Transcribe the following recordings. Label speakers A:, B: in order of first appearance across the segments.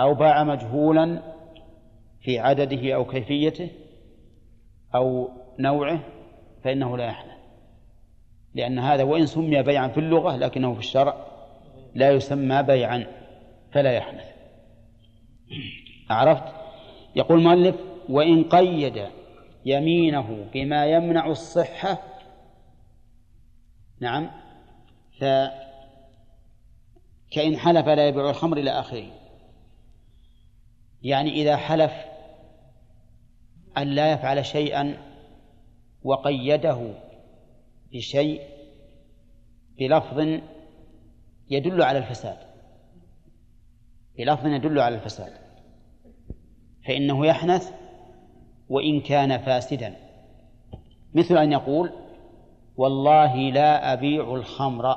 A: أو باع مجهولا في عدده أو كيفيته أو نوعه فإنه لا يحنث لأن هذا وإن سمي بيعا في اللغة لكنه في الشرع لا يسمى بيعا فلا يحنث عرفت؟ يقول المؤلف وإن قيد يمينه بما يمنع الصحة نعم ف كإن حلف لا يبيع الخمر إلى آخره. يعني إذا حلف أن لا يفعل شيئا وقيده بشيء بلفظ يدل على الفساد بلفظ يدل على الفساد فإنه يحنث وإن كان فاسدا. مثل أن يقول والله لا أبيع الخمر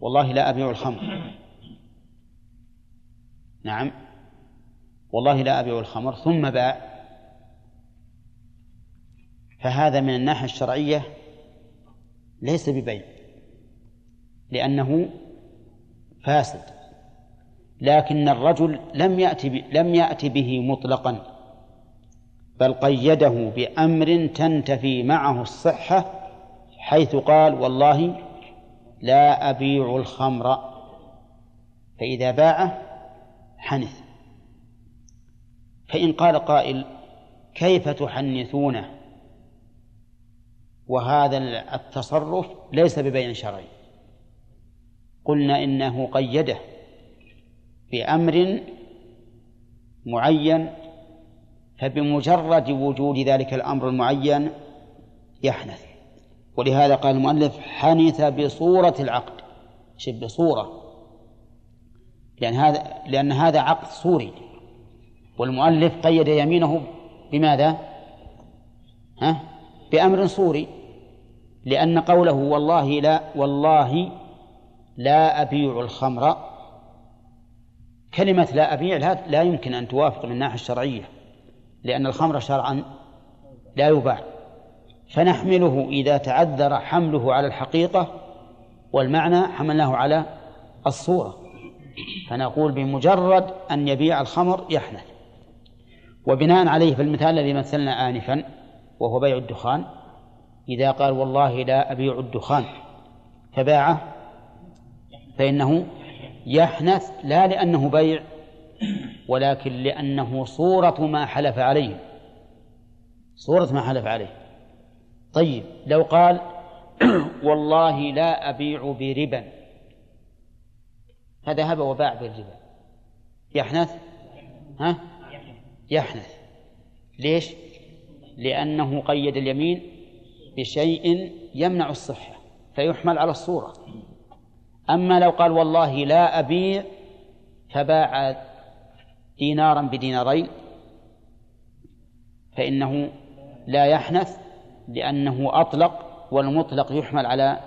A: والله لا أبيع الخمر. نعم. والله لا أبيع الخمر ثم باع. فهذا من الناحية الشرعية ليس ببيع لأنه فاسد. لكن الرجل لم يأتي لم يأتي به مطلقا بل قيده بأمر تنتفي معه الصحة حيث قال والله لا أبيع الخمر. فإذا باعه حنث. فإن قال قائل كيف تحنثونه وهذا التصرف ليس ببيع شرعي. قلنا إنه قيده بأمر معين فبمجرد وجود ذلك الأمر المعين يحنث. ولهذا قال المؤلف حنث بصورة العقد شب بصورة لأن هذا لأن هذا عقد صوري والمؤلف قيد يمينه بماذا؟ ها؟ بأمر صوري لأن قوله والله لا والله لا أبيع الخمر كلمة لا أبيع لا يمكن أن توافق من الناحية الشرعية لأن الخمر شرعا لا يباع فنحمله إذا تعذر حمله على الحقيقة والمعنى حملناه على الصورة فنقول بمجرد أن يبيع الخمر يحنث وبناء عليه في المثال الذي مثلنا آنفا وهو بيع الدخان إذا قال والله لا أبيع الدخان فباعه فإنه يحنث لا لأنه بيع ولكن لأنه صورة ما حلف عليه. صورة ما حلف عليه. طيب لو قال والله لا أبيع بربا فذهب وباع بالربا. يحنث؟ ها؟ يحنث. ليش؟ لأنه قيد اليمين بشيء يمنع الصحة فيحمل على الصورة. أما لو قال والله لا أبيع فباع دينارا بدينارين فإنه لا يحنث لأنه أطلق والمطلق يحمل على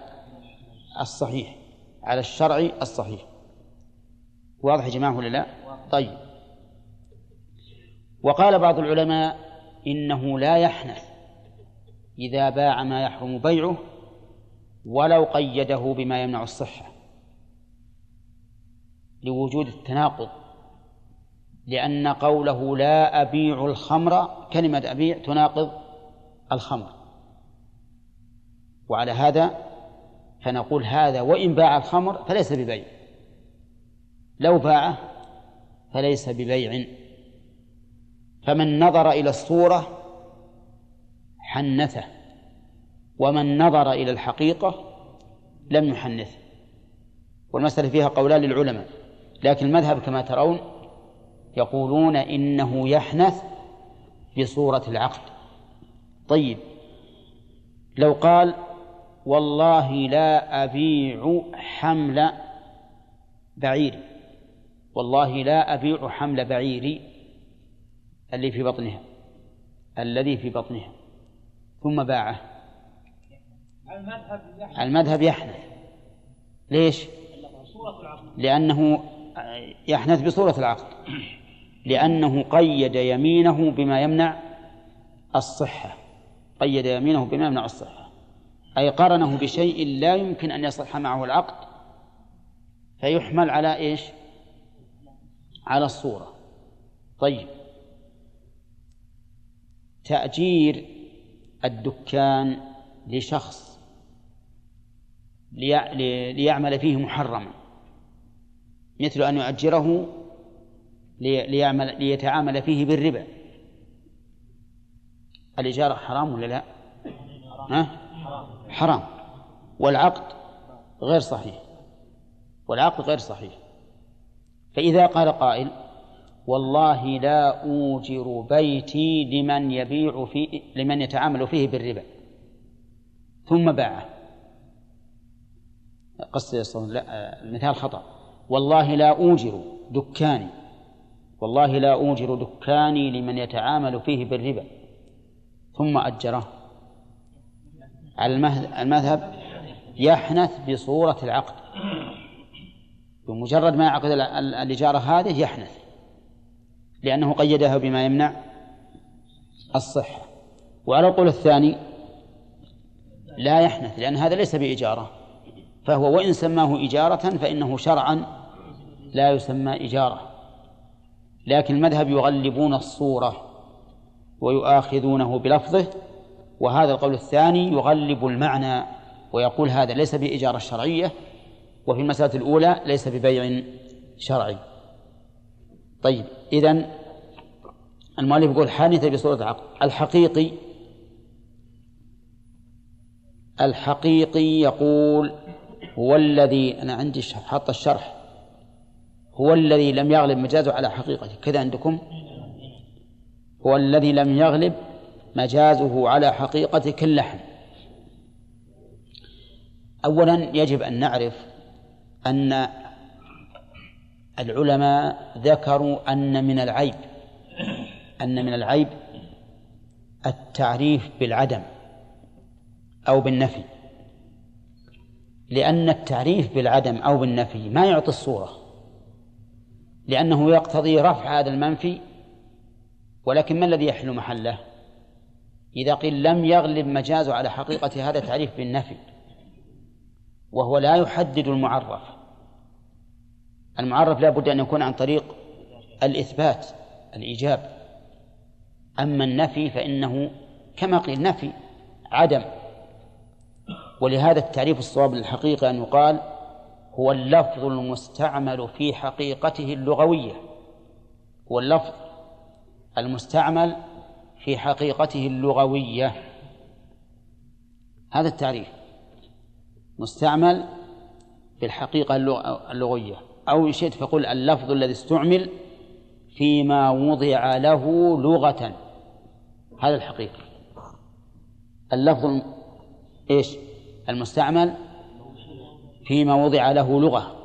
A: الصحيح على الشرع الصحيح. واضح يا جماعة ولا لا؟ طيب. وقال بعض العلماء إنه لا يحنث إذا باع ما يحرم بيعه ولو قيده بما يمنع الصحة لوجود التناقض لأن قوله لا أبيع الخمر كلمة أبيع تناقض الخمر. وعلى هذا فنقول هذا وإن باع الخمر فليس ببيع لو باعه فليس ببيع. فمن نظر إلى الصورة حنثه ومن نظر إلى الحقيقة لم يحنثه. والمسألة فيها قولان للعلماء لكن المذهب كما ترون يقولون إنه يحنث بصورة العقد. طيب لو قال والله لا أبيع حمل بعيري والله لا أبيع حمل بعيري اللي في بطنها الذي في بطنها ثم باعه. المذهب يحنث. ليش؟ لأنه يحنث بصورة العقد. لأنه قيد يمينه بما يمنع الصحة. قيد يمينه بما يمنع الصحة. أي قرنه بشيء لا يمكن أن يصح معه العقد فيحمل على إيش؟ على الصورة. طيب. تأجير الدكان لشخص ليعمل فيه محرما. مثل أن يؤجره ليعمل ليتعامل فيه بالربا. الإجارة حرام ولا لا؟ ها؟ حرام. والعقد غير صحيح. والعقد غير صحيح. فإذا قال قائل والله لا أوجر بيتي لمن يبيع فيه لمن يتعامل فيه بالربا. ثم باعه. قصد لا المثال خطأ. والله لا أوجر دكاني. والله لا أوجر دكاني لمن يتعامل فيه بالربا. ثم أجره. على المذهب يحنث بصورة العقد. بمجرد ما يعقد الإجارة هذه يحنث. لأنه قيدها بما يمنع الصحة. وعلى القول الثاني لا يحنث لأن هذا ليس بإجارة. فهو وإن سماه إجارة فإنه شرعا لا يسمى إجارة. لكن المذهب يغلبون الصورة ويؤاخذونه بلفظه وهذا القول الثاني يغلب المعنى ويقول هذا ليس بإجارة شرعية وفي المسألة الأولى ليس ببيع شرعي. طيب إذن المؤلف يقول حانث بصورة العقد الحقيقي الحقيقي يقول هو الذي أنا عندي حط الشرح. هو الذي لم يغلب مجازه على حقيقته. كذا عندكم؟ هو الذي لم يغلب مجازه على حقيقة كاللحم. أولا يجب أن نعرف أن العلماء ذكروا أن من العيب أن من العيب التعريف بالعدم أو بالنفي. لأن التعريف بالعدم أو بالنفي ما يعطي الصورة لأنه يقتضي رفع هذا المنفي ولكن ما الذي يحل محله؟ إذا قيل لم يغلب مجاز على حقيقة هذا التعريف بالنفي وهو لا يحدد المعرف. المعرف لا بد أن يكون عن طريق الإثبات الإيجاب. أما النفي فإنه كما قيل نفي عدم. ولهذا التعريف الصواب للحقيقة أن يقال هو اللفظ المستعمل في حقيقته اللغوية. هو اللفظ المستعمل في حقيقته اللغوية. هذا التعريف مستعمل في الحقيقة اللغوية. أو شئت فقل اللفظ الذي استعمل فيما وضع له لغة. هذا الحقيقة. اللفظ إيش؟ المستعمل فيما وضع له لغة.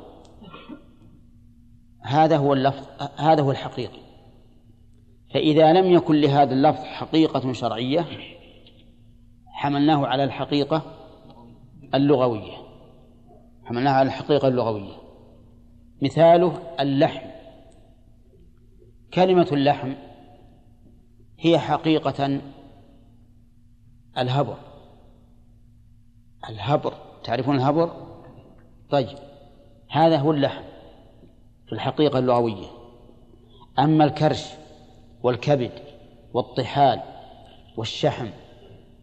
A: هذا هو اللفظ هذا هو الحقيقي فإذا لم يكن لهذا اللفظ حقيقة شرعية حملناه على الحقيقة اللغوية. حملناه على الحقيقة اللغوية. مثاله اللحم. كلمة اللحم هي حقيقة الهبر. الهبر تعرفون الهبر؟ طيب هذا هو اللحم في الحقيقة اللغوية. أما الكرش والكبد والطحال والشحم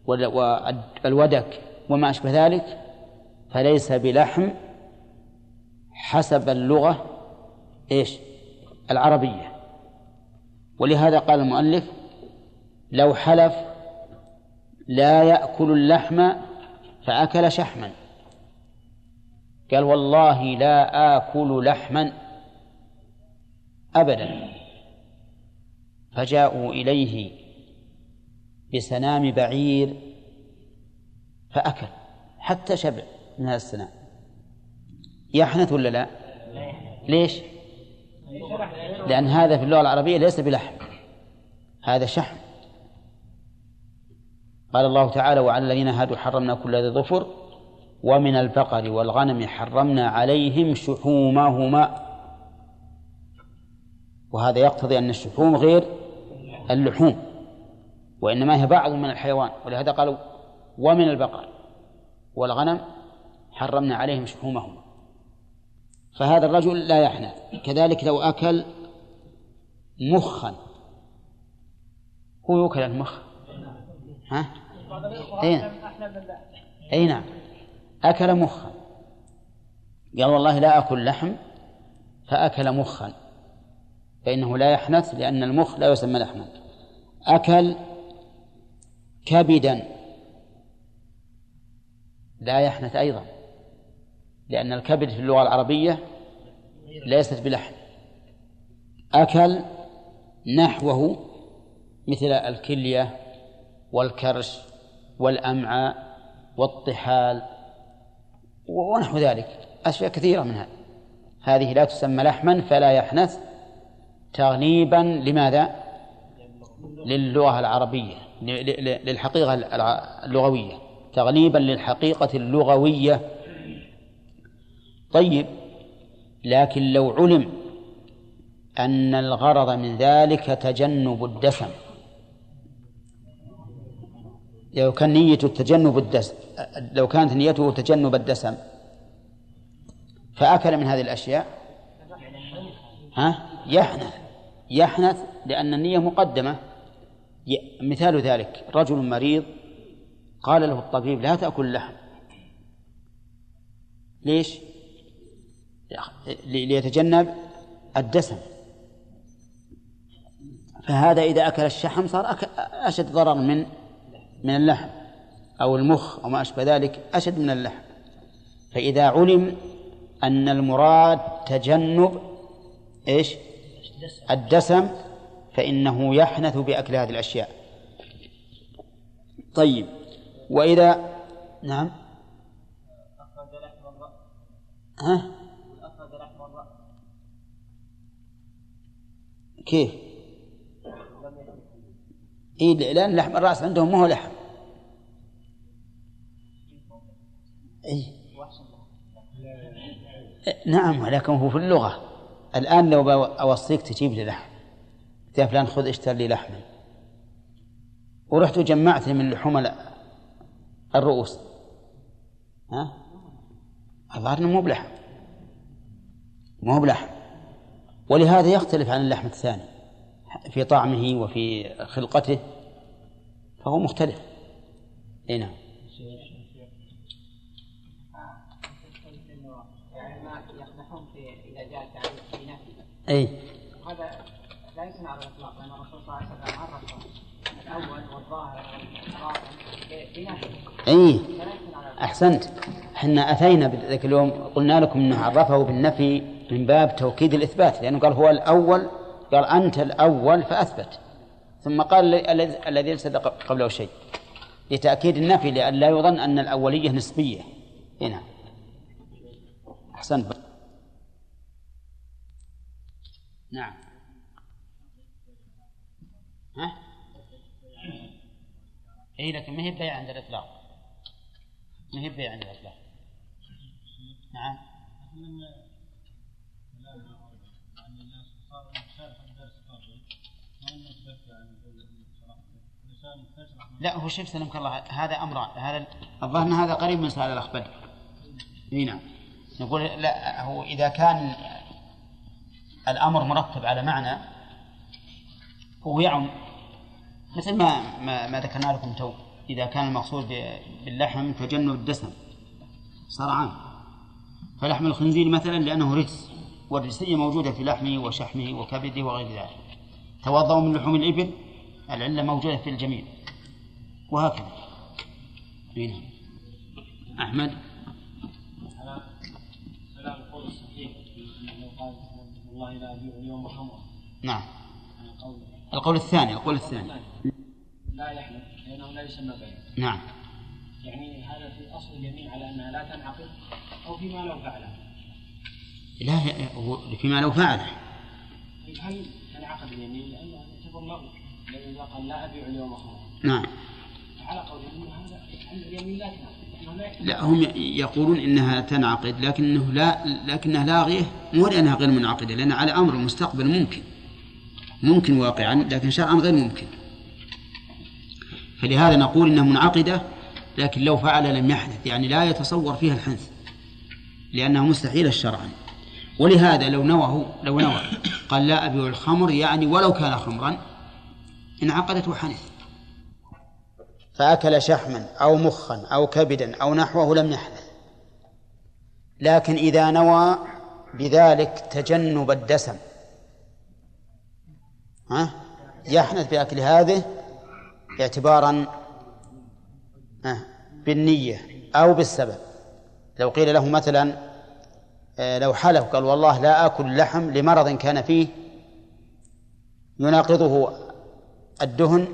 A: والودك وما أشبه ذلك فليس بلحم حسب اللغة إيش؟ العربية. ولهذا قال المؤلف لو حلف لا يأكل اللحم فأكل شحما. قال والله لا آكل لحما أبدا. فجاءوا إليه بسنام بعير فأكل حتى شبع من هذا السنام. يحنث ولا لا؟ ليش؟ لأن هذا في اللغة العربية ليس بلحم. هذا شحم. قال الله تعالى وعلى الذين هادوا حرمنا كل ذي ظفر ومن البقر والغنم حرمنا عليهم شحومهما. وهذا يقتضي أن الشحوم غير اللحوم وإنما هي بعض من الحيوان. ولهذا قالوا ومن البقر والغنم حرمنا عليهم شحومهما. فهذا الرجل لا يحنث. كذلك لو أكل مخا. هو يوكل المخ ها؟ أي أي نعم. أكل مخا. قال والله لا أكل لحم فأكل مخا. فإنه لا يحنث لأن المخ لا يسمى لحما. أكل كبدا. لا يحنث أيضا. لأن الكبد في اللغة العربية ليست بلحم. أكل نحوه مثل الكلية والكرش والأمعاء والطحال ونحو ذلك. أشياء كثيرة منها. هذه لا تسمى لحما فلا يحنث. تغليبا لماذا؟ للغة العربية للحقيقة اللغوية. تغليبا للحقيقة اللغوية. طيب لكن لو علم أن الغرض من ذلك تجنب الدسم. لو كان نيته تجنب الدسم لو كانت نيته تجنب الدسم فأكل من هذه الأشياء؟ ها؟ يحنث. يحنث لأن النية مقدمة. مثال ذلك رجل مريض قال له الطبيب لا تأكل اللحم ليش؟ ليتجنب الدسم. فهذا إذا أكل الشحم صار أشد ضرر من من اللحم أو المخ أو ما أشبه ذلك أشد من اللحم. فإذا علم أن المراد تجنب إيش؟ الدسم فإنه يحنث بأكل هذه الأشياء. طيب وإذا نعم. ها؟ كيف؟ إيه لأن لحم الرأس عندهم ما هو لحم. إيه؟ نعم ولكن هو في اللغة. الآن لو أوصيك تجيب لي لحم. يا فلان خذ اشتر لي لحما ورحت وجمعت من لحوم الرؤوس. ها؟ الظاهر مو بلحم. مو بلحم. ولهذا يختلف عن اللحم الثاني في طعمه وفي خلقته فهو مختلف. إي نعم. إي. هذا لا يمكن على الإطلاق لأن الرسول صلى الله عليه وسلم عرف الأول والظاهر إي. أحسنت. إحنا أتينا ذاك اليوم قلنا لكم إنه عرفه بالنفي من باب توكيد الإثبات لأنه قال هو الأول قال أنت الأول فأثبت. ثم قال الذي ليس قبله شيء لتأكيد النفي لأن لا يظن أن الأولية نسبية. هنا احسنت نعم. ها؟ اي لكن ما هي بيع عند الإطلاق؟ ما هي بيع عند الإطلاق؟ نعم. لا هو شوف سلمك الله هذا امران هذا الظاهر إن هذا قريب من سؤال الاخ بدر إي نعم. نقول لا هو إذا كان الأمر مرتب على معنى هو يعم. مثل ما ما, ما ذكرنا لكم تو إذا كان المقصود باللحم تجنب الدسم صار عام فلحم الخنزير مثلا لأنه رجس والرجسيه موجودة في لحمه وشحمه وكبده وغير ذلك. توضأوا من لحوم الإبل العلة موجودة في الجميع. وهكذا هنا. نعم. أحمد؟ على القول الصحيح قال والله لا أبيع اليوم نعم. القول الثاني القول الثاني. لا يحلف لأنه لا يسمى بيع نعم. يعني هذا في أصل اليمين على أنها لا تنعقد أو فيما لو فعله. لا فيما لو فعله. هل تنعقد اليمين؟ لأنه يعتبر لغو الذي قال لا أبيع اليوم خمرا. نعم. على هذا اليمين لا تنعقد. لا هم يقولون إنها تنعقد لكنه لا لكنها لاغيه مو لأنها غير منعقدة لأن على أمر المستقبل ممكن. ممكن واقعا لكن شرعا غير ممكن. فلهذا نقول إنها منعقدة لكن لو فعل لم يحدث يعني لا يتصور فيها الحنث لأنها مستحيلة شرعا ولهذا لو نوى لو نوى قال لا أبيع الخمر يعني ولو كان خمرا انعقدت وحنث فأكل شحما أو مخا أو كبدا أو نحوه لم يحنث لكن إذا نوى بذلك تجنب الدسم. ها؟ يحنث بأكل هذه اعتبارا بالنية أو بالسبب. لو قيل له مثلا آه، لو حلف قال والله لا آكل لحم لمرض كان فيه يناقضه الدهن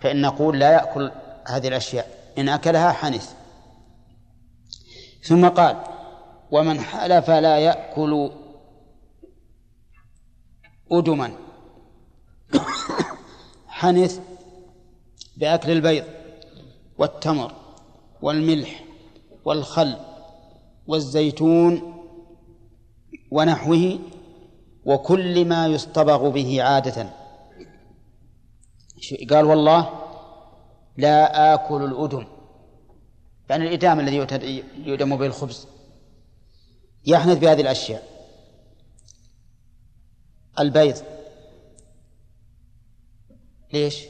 A: فإن نقول لا يأكل هذه الأشياء إن أكلها حنث. ثم قال ومن حلف لا يأكل أدما. حنث بأكل البيض والتمر والملح والخل والزيتون ونحوه وكل ما يصطبغ به عادة. قال والله لا آكل الأدم. يعني الإدام الذي يؤدم به الخبز يحنث بهذه الأشياء. البيض. ليش؟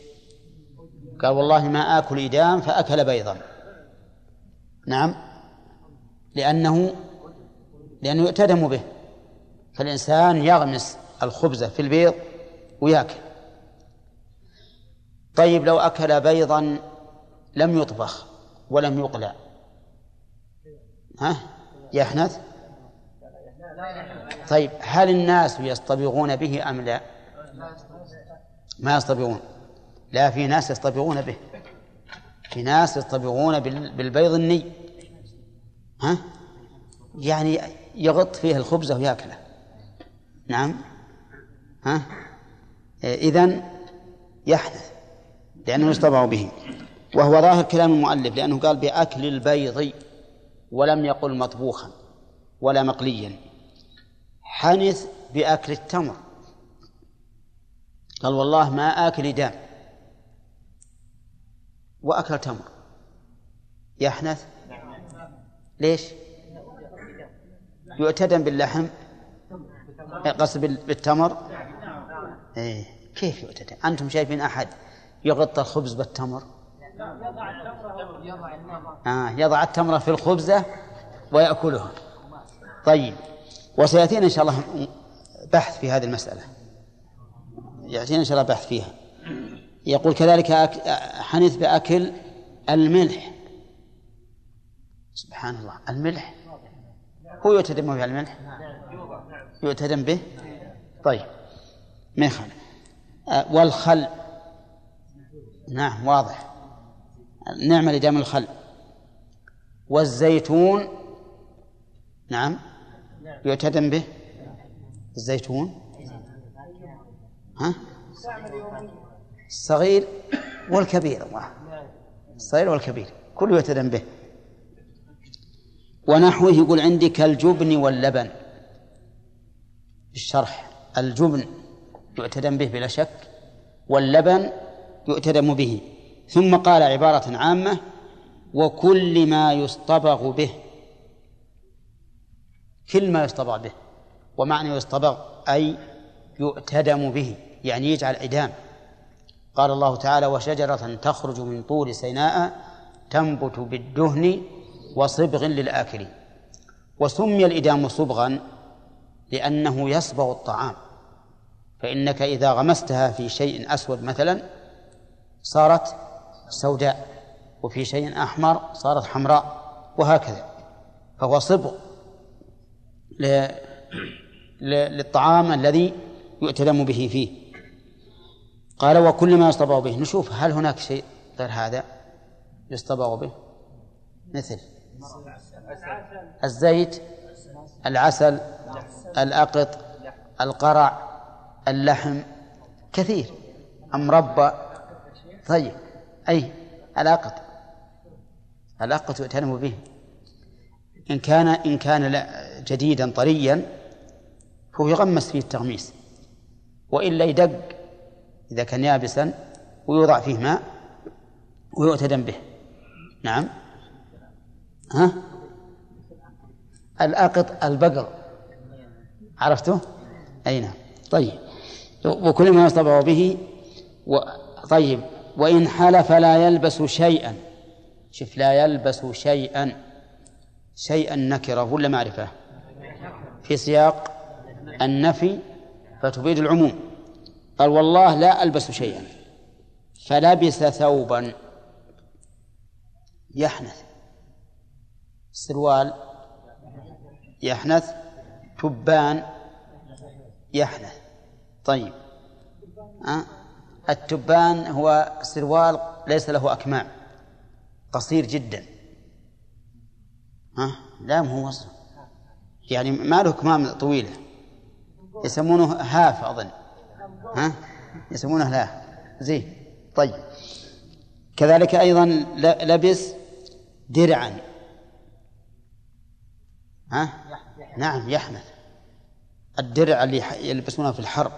A: قال والله ما آكل إدام فأكل بيضا. نعم. لأنه لأنه يؤتدم به. فالإنسان يغمس الخبز في البيض ويأكل. طيب لو أكل بيضا لم يطبخ ولم يقلع. ها؟ يحنث؟ طيب هل الناس يصطبغون به أم لا؟ ما يصطبغون. لا في ناس يصطبغون به. في ناس يصطبغون بالبيض الني. ها؟ يعني يغط فيه الخبز ويأكله نعم. ها؟ إذن يحدث لأنه يصطبع به. وهو ظاهر كلام المؤلف لأنه قال بأكل البيض ولم يقل مطبوخا ولا مقليا. حنث بأكل التمر. قال والله ما آكل دام وأكل تمر. يحنث؟ ليش؟ يعتدم باللحم. قصد بالتمر؟ إيه. كيف يعتدم أنتم شايفين أحد يغطى الخبز بالتمر. آه يضع التمر في الخبزة ويأكلها. طيب وسيأتينا إن شاء الله بحث في هذه المسألة. يأتينا إن شاء الله بحث فيها. يقول كذلك حنث بأكل الملح. سبحان الله. الملح؟ هو يعتدم به الملح؟ يعتدم به؟ طيب ما يخالف آه، والخل نعم واضح. نعمة لدم الخل. والزيتون نعم يعتدم به. الزيتون. ها؟ الصغير والكبير. الله. الصغير والكبير كله يعتدم به. ونحوه يقول عندي كالجبن واللبن. الشرح الجبن يعتدم به بلا شك. واللبن يؤتدم به. ثم قال عبارة عامة وكل ما يصطبغ به. كل ما يصطبغ به. ومعنى يصطبغ أي يؤتدم به يعني يجعل عدام. قال الله تعالى وشجرة تخرج من طور سيناء تنبت بالدهن وصبغ للآكلين. وسمي الإدام صبغا لأنه يصبغ الطعام. فإنك إذا غمستها في شيء أسود مثلا صارت سوداء وفي شيء أحمر صارت حمراء وهكذا. فهو صبغ للطعام الذي يؤتلم به فيه. قال وكل ما يصطبغ به. نشوف هل هناك شيء غير هذا يصطبغ به؟ مثل الزيت العسل الأقط القرع اللحم كثير. المربى طيب أي الأقط الأقط يؤتلم به. إن كان إن كان جديدا طريا فهو يغمس فيه التغميس. وإلا يدق إذا كان يابسا ويوضع فيه ماء ويؤتدم به. نعم. ها؟ الأقط البقر. عرفته؟ أي نعم. طيب. وكل ما يصطبع به و... طيب. وإن حلف لا يلبس شيئا. شوف لا يلبس شيئا. شيئا نكرة ولا معرفة؟ في سياق النفي فتفيد العموم. قال والله لا ألبس شيئا. فلبس ثوبا. يحنث. سروال. يحنث. تبان. يحنث. طيب. أه؟ التبان هو سروال ليس له أكمام. قصير جدا. ها؟ لا هو وصف يعني ما له كمام طويلة. يسمونه هاف أظن. ها؟ يسمونه لا. زين. طيب. كذلك أيضا لبس درعا. ها؟ نعم يحنث الدرع اللي يلبسونه في الحرب.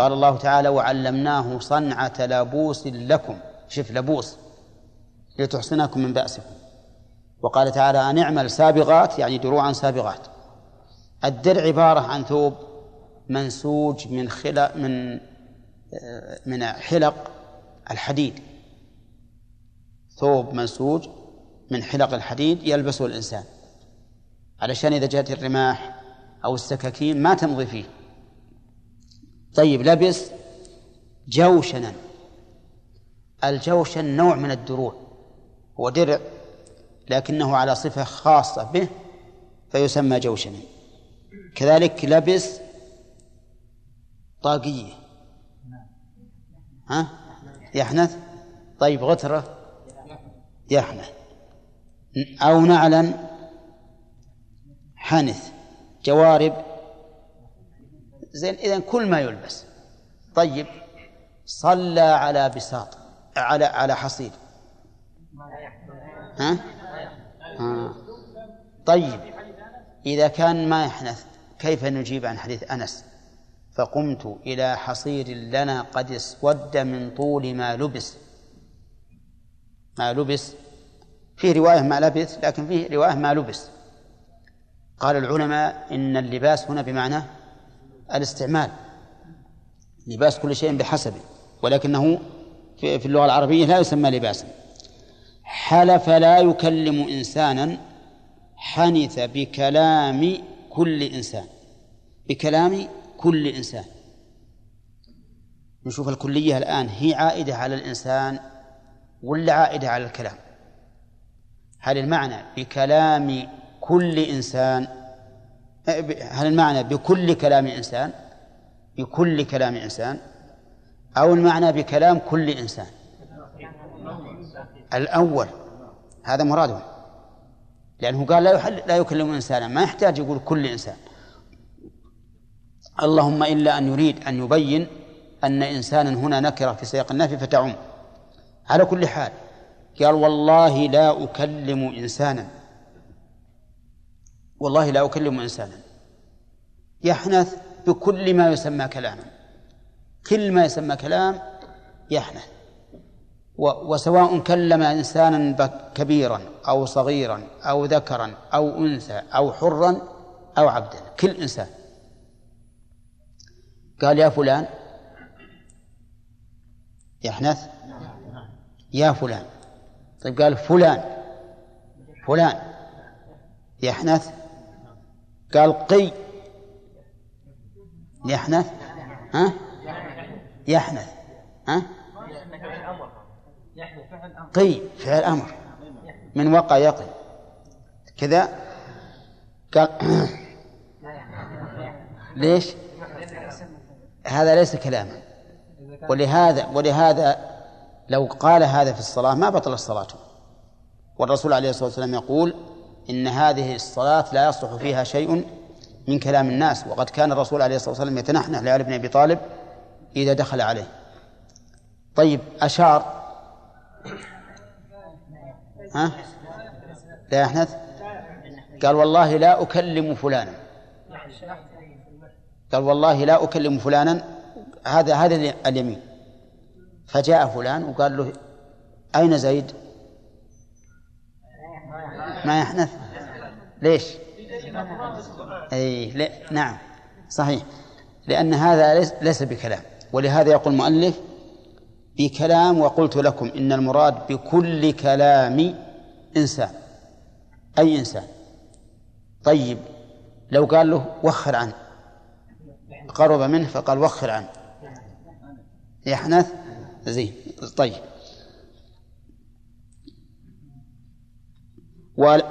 A: قال الله تعالى وعلمناه صنعة لبوس لكم. شف لبوس لتحصنكم من بأسكم. وقال تعالى أن اعمل سابغات يعني دروعا سابغات. الدرع عبارة عن ثوب منسوج من خلق من من حلق الحديد. ثوب منسوج من حلق الحديد يلبسه الإنسان. علشان إذا جاءت الرماح أو السكاكين ما تمضي فيه. طيب لبس جوشنا. الجوشن نوع من الدروع هو درع لكنه على صفة خاصة به فيسمى جوشنا. كذلك لبس طاقية. ها؟ يحنث. طيب غترة. يحنث. أو نعلا حنث. جوارب. زين إذا كل ما يلبس. طيب صلى على بساط على على حصير ها؟ ها؟ طيب إذا كان ما يحنث كيف نجيب عن حديث أنس؟ فقمت إلى حصير لنا قد اسود من طول ما لبس. ما لبس. فيه رواية ما لبث لكن فيه رواية ما لبس. قال العلماء إن اللباس هنا بمعنى الاستعمال. لباس كل شيء بحسبه ولكنه في اللغة العربية لا يسمى لباسا. حلف لا يكلم إنسانا حنث بكلام كل إنسان. بكلام كل إنسان. نشوف الكلية الآن هي عائدة على الإنسان ولا عائدة على الكلام؟ هل المعنى بكلام كل إنسان هل المعنى بكل كلام إنسان؟ بكل كلام إنسان؟ أو المعنى بكلام كل إنسان؟ الأول هذا مراده لأنه قال لا يحل لا يكلم إنسانا ما يحتاج يقول كل إنسان. اللهم إلا أن يريد أن يبين أن إنسانا هنا نكرة في سياق النفي فتعم. على كل حال قال والله لا أكلم إنسانا. والله لا أكلم إنسانا. يحنث بكل ما يسمى كلاما. كل ما يسمى كلام يحنث. وسواء كلم إنسانا كبيرا أو صغيرا أو ذكرا أو أنثى أو حرا أو عبدا. كل إنسان. قال يا فلان. يحنث. يا فلان. طيب قال فلان. فلان. يحنث. قال قي. يحنث. ها؟ يحنث. ها؟ قي. فعل أمر. من وقع يقي. كذا؟ قال ليش؟ هذا ليس كلاما. ولهذا ولهذا لو قال هذا في الصلاة ما بطل الصلاة والرسول عليه الصلاة والسلام يقول إن هذه الصلاة لا يصلح فيها شيء من كلام الناس وقد كان الرسول عليه الصلاة والسلام يتنحنح لعلي بن أبي طالب إذا دخل عليه. طيب أشار. ها؟ لا يحنث. قال والله لا أكلم فلانا. قال والله لا أكلم فلانا. هذا هذا اليمين. فجاء فلان وقال له أين زيد؟ ما يحنث. ليش؟ أي لا نعم صحيح. لأن هذا ليس بكلام. ولهذا يقول المؤلف بكلام وقلت لكم إن المراد بكل كلام إنسان أي إنسان. طيب لو قال له وخر عنه قرب منه فقال وخر عنه. يحنث؟ زين طيب.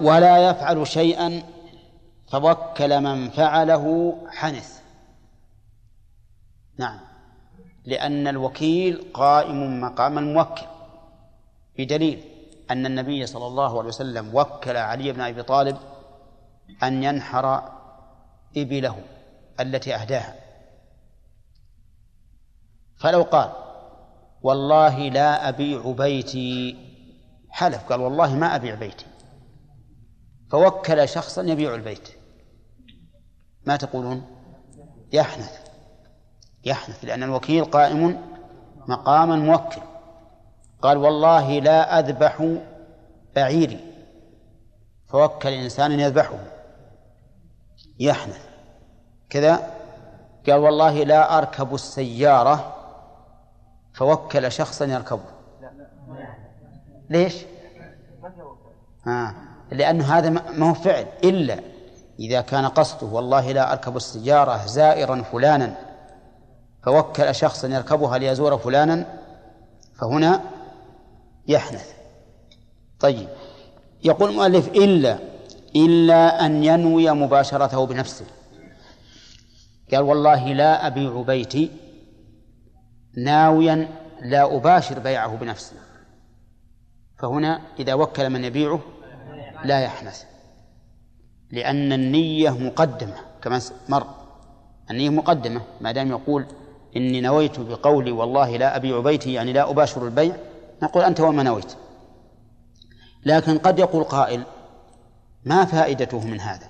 A: ولا يفعل شيئا فوكل من فعله حنث. نعم. لأن الوكيل قائم مقام الموكل. بدليل أن النبي صلى الله عليه وسلم وكل علي بن أبي طالب أن ينحر إبله التي أهداها. فلو قال والله لا أبيع بيتي. حلف قال والله ما أبيع بيتي. فوكل شخصا يبيع البيت. ما تقولون؟ يحنث. يحنث لأن الوكيل قائم مقام الموكل. قال والله لا أذبح بعيري. فوكل إنسانا يذبحه. يحنث. كذا قال والله لا أركب السيارة. فوكل شخصا يركبه. ليش؟ آه. لأن هذا ما هو فعل. إلا إذا كان قصده والله لا أركب السيارة زائرا فلانا. فوكل شخصا يركبها ليزور فلانا فهنا يحنث. طيب. يقول المؤلف إلا إلا أن ينوي مباشرته بنفسه. قال والله لا أبيع بيتي ناويا لا أباشر بيعه بنفسي. فهنا إذا وكل من يبيعه لا يحنث. لأن النية مقدمة كما مر. النية مقدمة ما دام يقول إني نويت بقولي والله لا أبيع بيتي يعني لا أباشر البيع نقول أنت وما نويت. لكن قد يقول قائل ما فائدته من هذا؟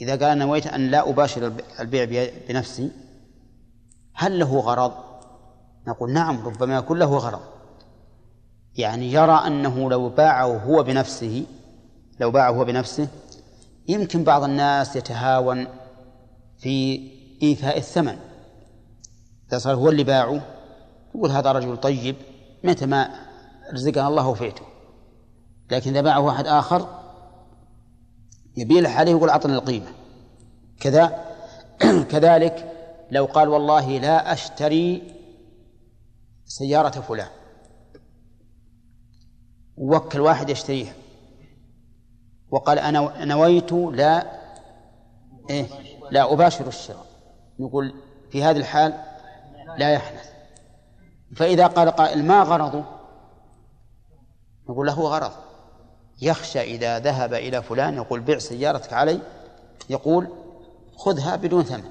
A: إذا قال نويت أن لا أباشر البيع بنفسي هل له غرض؟ نقول نعم ربما يكون له غرض. يعني يرى أنه لو باعه هو بنفسه لو باعه هو بنفسه يمكن بعض الناس يتهاون في إيفاء الثمن. إذا صار هو اللي باعه يقول هذا رجل طيب متى ما رزقنا الله وفيته. لكن إذا باعه واحد آخر يبيلح عليه يقول أعطني القيمة. كذا كذلك لو قال والله لا أشتري سيارة فلان. ووكل واحد يشتريها. وقال أنا نويت لا إيه لا أباشر الشراء. نقول في هذه الحال لا يحنث فإذا قال قائل ما غرضه؟ نقول له غرض. يخشى إذا ذهب إلى فلان يقول بع سيارتك علي يقول خذها بدون ثمن.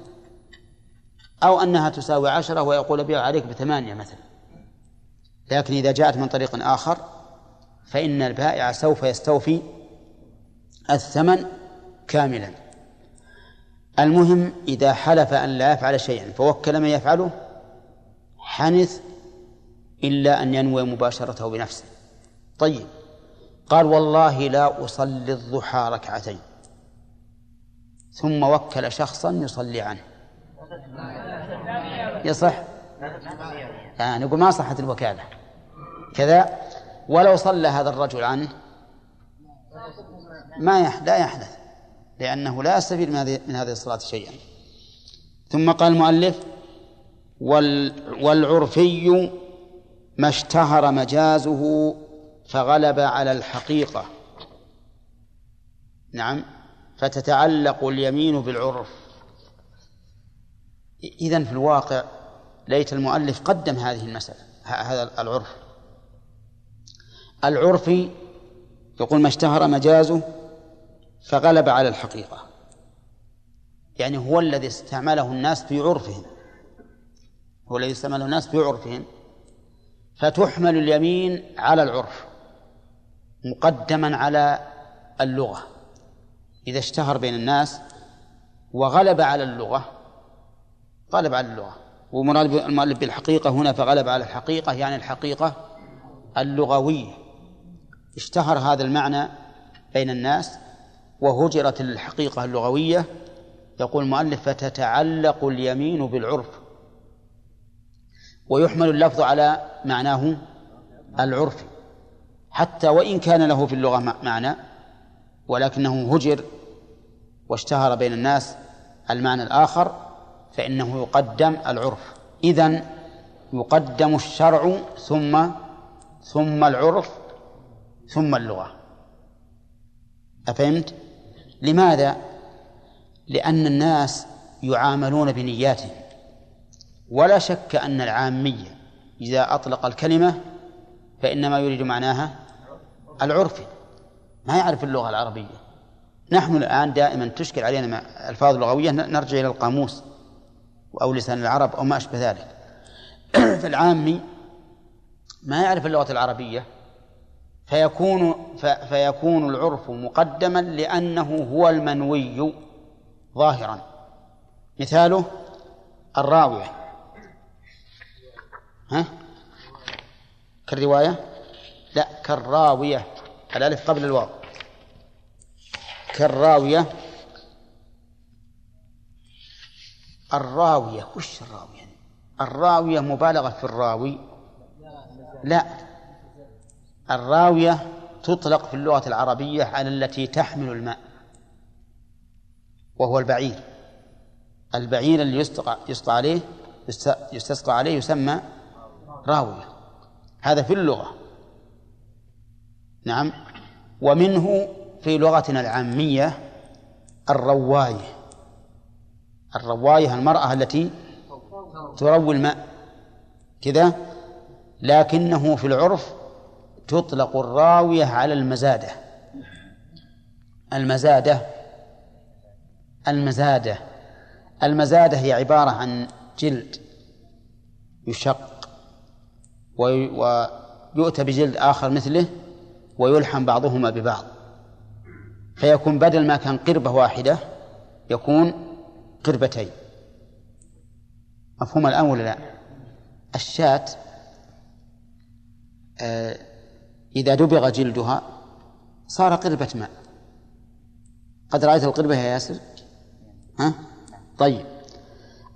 A: أو أنها تساوي عشرة ويقول بيع عليك بثمانية مثلا. لكن إذا جاءت من طريق آخر فإن البائع سوف يستوفي الثمن كاملا. المهم إذا حلف أن لا يفعل شيئا فوكل من يفعله حنث إلا أن ينوي مباشرته بنفسه. طيب قال والله لا أصلي الضحى ركعتين. ثم وكل شخصا يصلي عنه. يصح آه نقول ما صحت الوكالة. كذا ولو صلى هذا الرجل عنه ما يح... لا يحدث لأنه لا يستفيد من هذه من هذه الصلاة شيئا. ثم قال المؤلف وال... والعرفي ما اشتهر مجازه فغلب على الحقيقة. نعم فتتعلق اليمين بالعرف. إذن في الواقع ليت المؤلف قدم هذه المسألة هذا العرف. العرفي يقول ما اشتهر مجازه فغلب على الحقيقة. يعني هو الذي استعمله الناس في عرفهم. هو الذي استعمله الناس في عرفهم. فتحمل اليمين على العرف مقدما على اللغة. إذا اشتهر بين الناس وغلب على اللغة غلب على اللغة. ومراد المؤلف بالحقيقة هنا فغلب على الحقيقة يعني الحقيقة اللغوية. اشتهر هذا المعنى بين الناس وهجرت الحقيقة اللغوية. يقول المؤلف فتتعلق اليمين بالعرف. ويحمل اللفظ على معناه العرفي حتى وإن كان له في اللغة معنى ولكنه هجر واشتهر بين الناس المعنى الآخر فإنه يقدم العرف. إذن يقدم الشرع ثم ثم العرف ثم اللغة. أفهمت؟ لماذا؟ لأن الناس يعاملون بنياتهم. ولا شك أن العامية إذا أطلق الكلمة فإنما يريد معناها العرفي ما يعرف اللغة العربية. نحن الآن دائما تشكل علينا ألفاظ لغوية نرجع إلى القاموس أو لسان العرب أو ما أشبه ذلك. فالعامي ما يعرف اللغة العربية فيكون فيكون العرف مقدما لأنه هو المنوي ظاهرا. مثاله الراوية. ها؟ كالرواية؟ لا كالراوية. الألف قبل الواو. كالراوية. الراوية وش الراوية؟ الراوية مبالغة في الراوي. لا. الراوية تطلق في اللغة العربية على التي تحمل الماء وهو البعير. البعير اللي يسقى يسقى عليه يستسقى عليه يسمى راوية. هذا في اللغة. نعم. ومنه في لغتنا العامية الرواية. الرواية المرأة التي تروي الماء. كذا. لكنه في العرف تطلق الراوية على المزادة. المزادة المزادة. المزادة هي عبارة عن جلد يشق ويؤتى بجلد آخر مثله ويلحم بعضهما ببعض. فيكون بدل ما كان قربة واحدة يكون قربتين. مفهوم الآن ولا لا؟ الشاة آه، إذا دبغ جلدها صار قربة ماء. قد رأيت القربة يا ياسر؟ ها؟ طيب.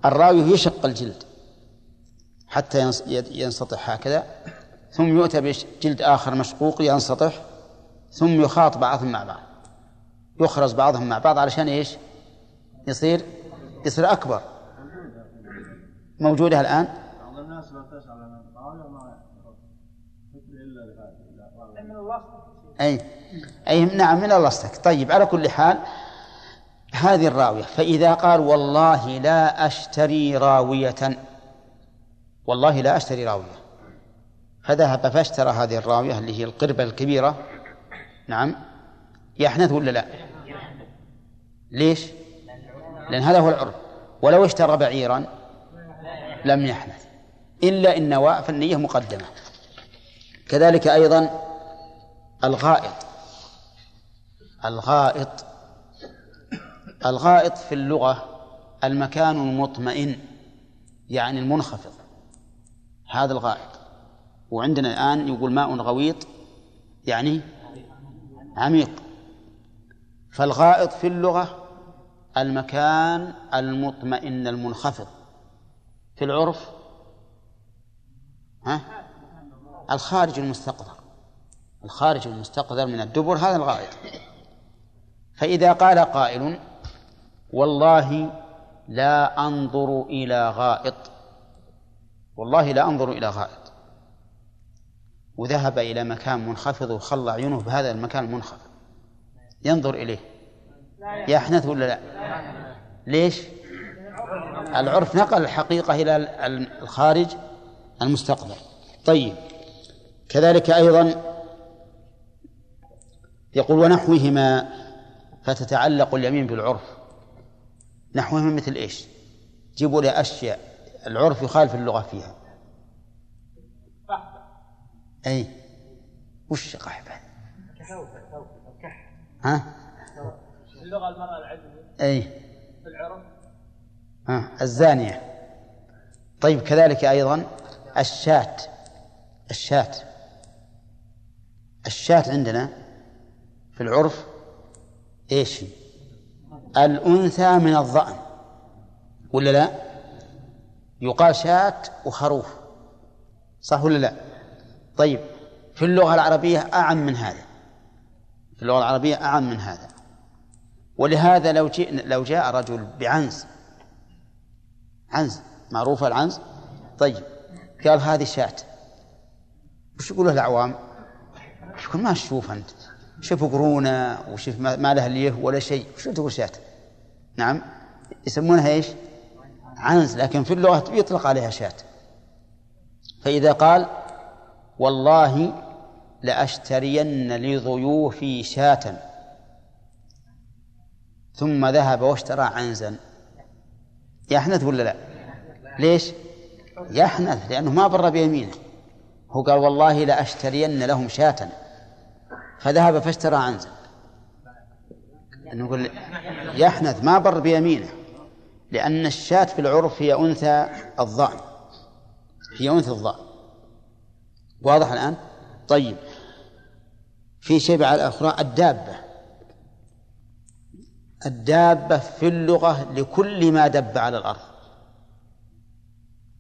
A: الراوي يشق الجلد حتى ينسطح هكذا ثم يؤتى بجلد آخر مشقوق ينسطح ثم يخاط بعضهم مع بعض. يخرز بعضهم مع بعض علشان إيش؟ يصير يصير أكبر. موجودة الآن؟ بعض الناس لا تسأل أي. أي نعم من اللصق طيب على كل حال هذه الراوية. فإذا قال والله لا أشتري راوية والله لا أشتري راوية. فذهب فاشترى هذه الراوية اللي هي القربة الكبيرة. نعم. يحنث ولا لا؟ ليش؟ لأن هذا هو العرف. ولو اشترى بعيرا لم يحنث. إلا إن نوى فالنية مقدمة. كذلك أيضا الغائط. الغائط. الغائط في اللغة المكان المطمئن يعني المنخفض. هذا الغائط. وعندنا الآن يقول ماء غويط يعني عميق. فالغائط في اللغة المكان المطمئن المنخفض. في العرف؟ ها؟ الخارج المستقذر الخارج المستقذر من الدبر هذا الغائط. فإذا قال قائل والله لا أنظر إلى غائط. والله لا أنظر إلى غائط. وذهب إلى مكان منخفض وخلى عيونه بهذا المكان المنخفض. ينظر إليه. يحنث ولا لا؟ ليش؟ العرف نقل الحقيقة إلى الخارج المستقبل. طيب. كذلك أيضا يقول ونحوهما فتتعلق اليمين بالعرف. نحوهما مثل إيش؟ جيبوا لي أشياء العرف يخالف اللغة فيها. أي. وش قحبه؟ ها؟ اللغة المرأة العجميه أي. في العرف ها الزانية. طيب كذلك أيضا الشاة الشاة الشاة عندنا في العرف إيش الأنثى من الضأن ولا لا؟ يقال شاة وخروف صح ولا لا؟ طيب في اللغة العربية أعم من هذا في اللغة العربية أعم من هذا ولهذا لو جئ لو جاء رجل بعنز عنز معروفة العنز طيب قال هذه شاة وش يقول الأعوام؟ يقول ما تشوف أنت شوف قرونة وشوف ما له ليه ولا شيء. وش تقول شاة نعم. يسمونها إيش؟ عنز لكن في اللغة يطلق عليها شاة فإذا قال والله لأشترين لضيوفي شاة. ثم ذهب واشترى عنزا. يحنث ولا لا؟ ليش؟ يحنث لأنه ما بر بيمينه. هو قال والله لأشترين لهم شاة. فذهب فاشترى عنزا نقول يحنث ما بر بيمينه لأن الشاة في العرف هي أنثى الضأن هي أنثى الضأن واضح الآن؟ طيب. في شيء على الأخرى؟ الدابة. الدابة في اللغة لكل ما دب على الأرض.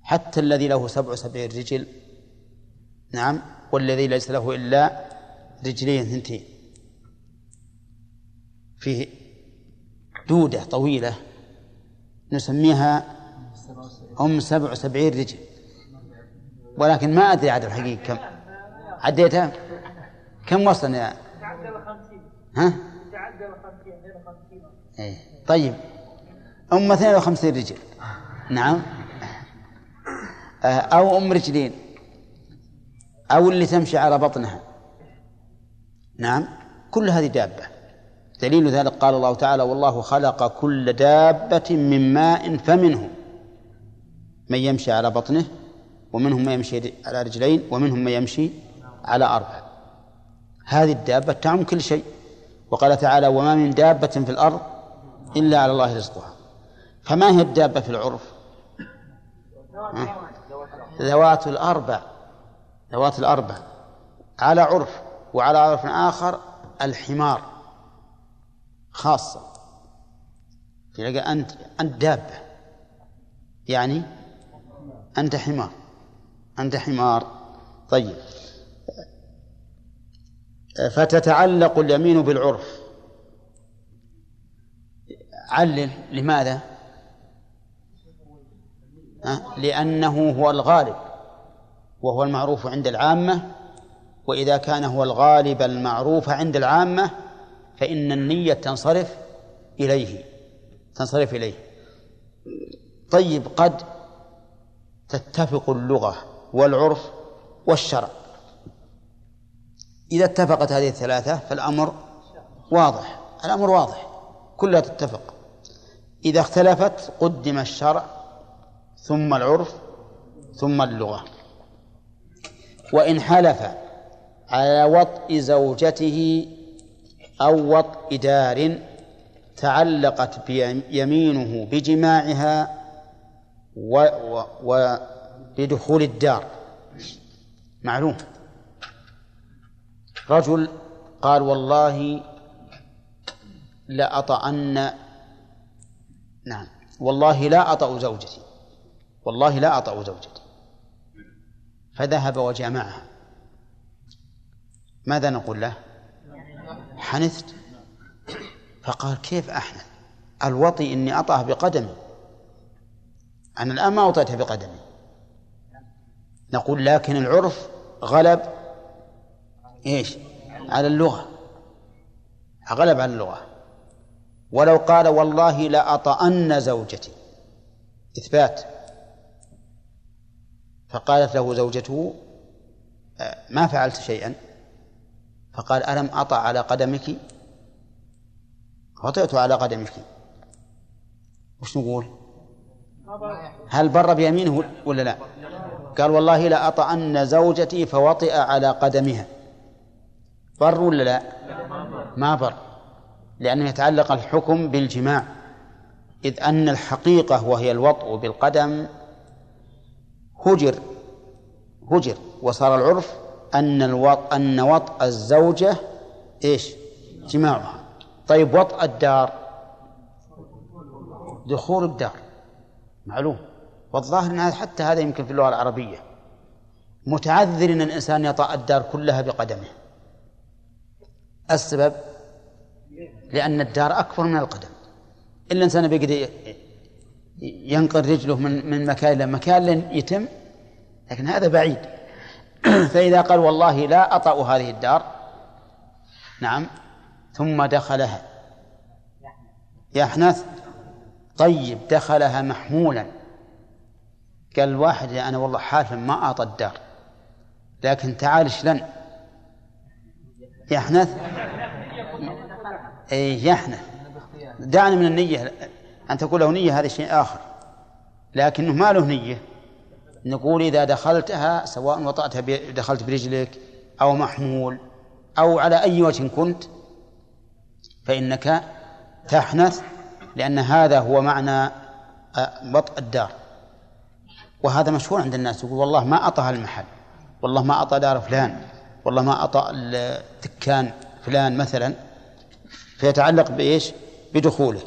A: حتى الذي له سبع سبعين رجل نعم والذي ليس له إلا رجلين ثنتين فيه دودة طويلة نسميها أم سبع وسبعين رجل. ولكن ما أدري عدد الحقيقي كم. عديتها؟ كم وصلنا يا ها؟ إيه. طيب. أم 52 رجل. نعم. آه، أو أم رجلين. أو اللي تمشي على بطنها. نعم. كل هذه دابة. دليل ذلك قال الله تعالى والله خلق كل دابة من ماء فمنهم من يمشي على بطنه ومنهم من يمشي على رجلين ومنهم من يمشي على أربع. هذه الدابة تعم كل شيء. وقال تعالى وما من دابة في الأرض إلا على الله رزقها. فما هي الدابة في العرف؟ ذوات الأربع. ذوات الأربع. على عرف. وعلى عرف آخر الحمار خاصة. تلقى أنت أنت دابة. يعني أنت حمار أنت حمار. طيب. فتتعلق اليمين بالعرف. علل لماذا؟ لأنه هو الغالب وهو المعروف عند العامة. وإذا كان هو الغالب المعروف عند العامة فإن النية تنصرف إليه تنصرف إليه. طيب قد تتفق اللغة والعرف والشرع. إذا اتفقت هذه الثلاثة فالأمر واضح الأمر واضح كلها تتفق. إذا اختلفت قدم الشرع ثم العرف ثم اللغة. وإن حلف على وطء زوجته أو وطء دار تعلقت يمينه بجماعها وبدخول الدار. معلوم؟ رجل قال والله لأطأن نعم. والله لا أطأ زوجتي. والله لا أطأ زوجتي. فذهب وجامعها. ماذا نقول له؟ حنثت. فقال كيف أحنث؟ الوطي إني أطأه بقدمي. أنا الآن ما أوطيتها بقدمي. نقول لكن العرف غلب إيش؟ على اللغة. غلب على اللغة. ولو قال والله لأطأن زوجتي. إثبات. فقالت له زوجته آه، ما فعلت شيئا. فقال ألم أطع على قدمك؟ وطئت على قدمك. وش نقول؟ هل بر بيمينه ولا لا؟ قال والله لا أطأن زوجتي فوطئ على قدمها. بر ولا لا؟ ما بر لأنه يتعلق الحكم بالجماع. إذ أن الحقيقة وهي الوطء بالقدم هجر هجر وصار العرف أن الوط أن وطء الزوجة إيش؟ جماعها. طيب وطء الدار. دخول الدار. معلوم. والظاهر أن حتى هذا يمكن في اللغة العربية. متعذر أن الإنسان يطأ الدار كلها بقدمه. السبب؟ لأن الدار أكبر من القدم. إلا الإنسان بيقدر ينقل رجله من من مكان إلى مكان لن يتم لكن هذا بعيد. فإذا قال والله لا أطأ هذه الدار نعم ثم دخلها. يحنث؟ طيب دخلها محمولا. قال الواحد أنا والله حالف ما أعطى الدار. لكن تعال شلن يحنث؟ أي يحنث. دعني من النية. أن تقول له نية هذا شيء آخر. لكنه ما له نية. نقول إذا دخلتها سواء وطأتها دخلت برجلك أو محمول أو على أي وجه كنت فإنك تحنث لأن هذا هو معنى بطء الدار. وهذا مشهور عند الناس يقول والله ما أطى المحل والله ما أطى دار فلان والله ما أطى الدكان فلان مثلا فيتعلق بإيش؟ بدخوله.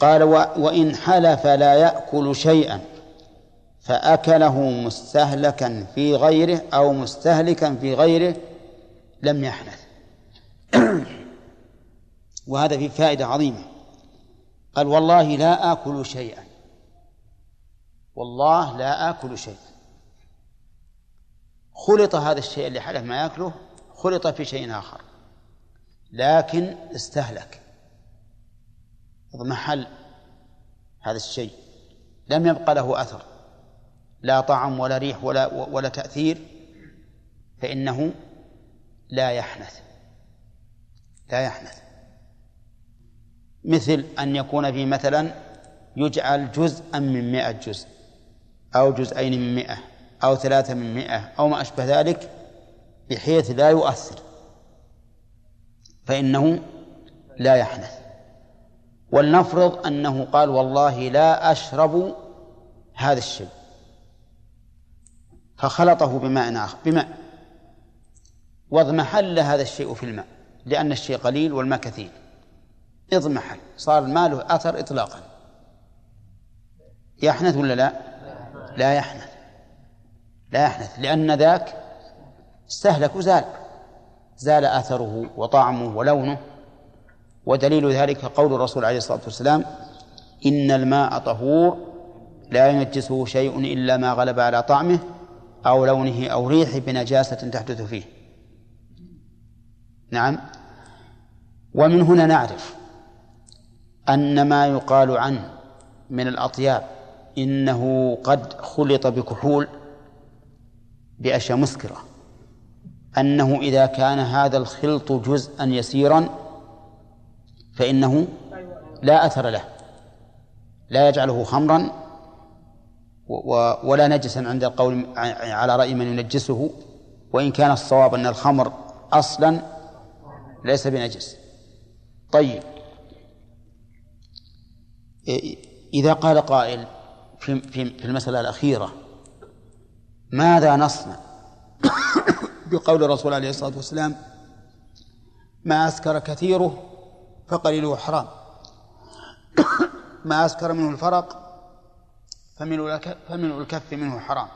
A: قال وإن حلف لا يأكل شيئا. فأكله مستهلكا في غيره أو مستهلكا في غيره لم يحنث وهذا فيه فائدة عظيمة. قال والله لا آكل شيئا. والله لا آكل شيئا. خلط هذا الشيء اللي حلف ما يأكله خلط في شيء آخر. لكن استهلك. اضمحل هذا الشيء. لم يبقى له أثر. لا طعم ولا ريح ولا ولا تأثير فإنه لا يحنث. لا يحنث. مثل أن يكون في مثلا يجعل جزءا من مئة جزء أو جزئين من مئة أو ثلاثة من مئة أو ما أشبه ذلك بحيث لا يؤثر. فإنه لا يحنث. ولنفرض أنه قال والله لا أشرب هذا الشيء. فخلطه بماء آخر بماء. واضمحل هذا الشيء في الماء لأن الشيء قليل والماء كثير. اضمحل صار الماء له أثر إطلاقا. يحنث ولا لا؟ لا يحنث. لا يحنث لأن ذاك استهلك وزال. زال أثره وطعمه ولونه. ودليل ذلك قول الرسول عليه الصلاة والسلام إن الماء طهور لا ينجسه شيء إلا ما غلب على طعمه. أو لونه أو ريحه بنجاسة تحدث فيه. نعم. ومن هنا نعرف أن ما يقال عنه من الأطياب إنه قد خلط بكحول بأشياء مسكرة. أنه إذا كان هذا الخلط جزءا يسيرا فإنه لا أثر له. لا يجعله خمرا ولا نجسا عند القول على رأي من ينجسه وإن كان الصواب أن الخمر أصلا ليس بنجس. طيب. إذا قال قائل في في المسألة الأخيرة ماذا نصنع؟ بقول الرسول عليه الصلاة والسلام ما أسكر كثيره فقليله حرام. ما أسكر منه الفرق فمن الكف منه حرام.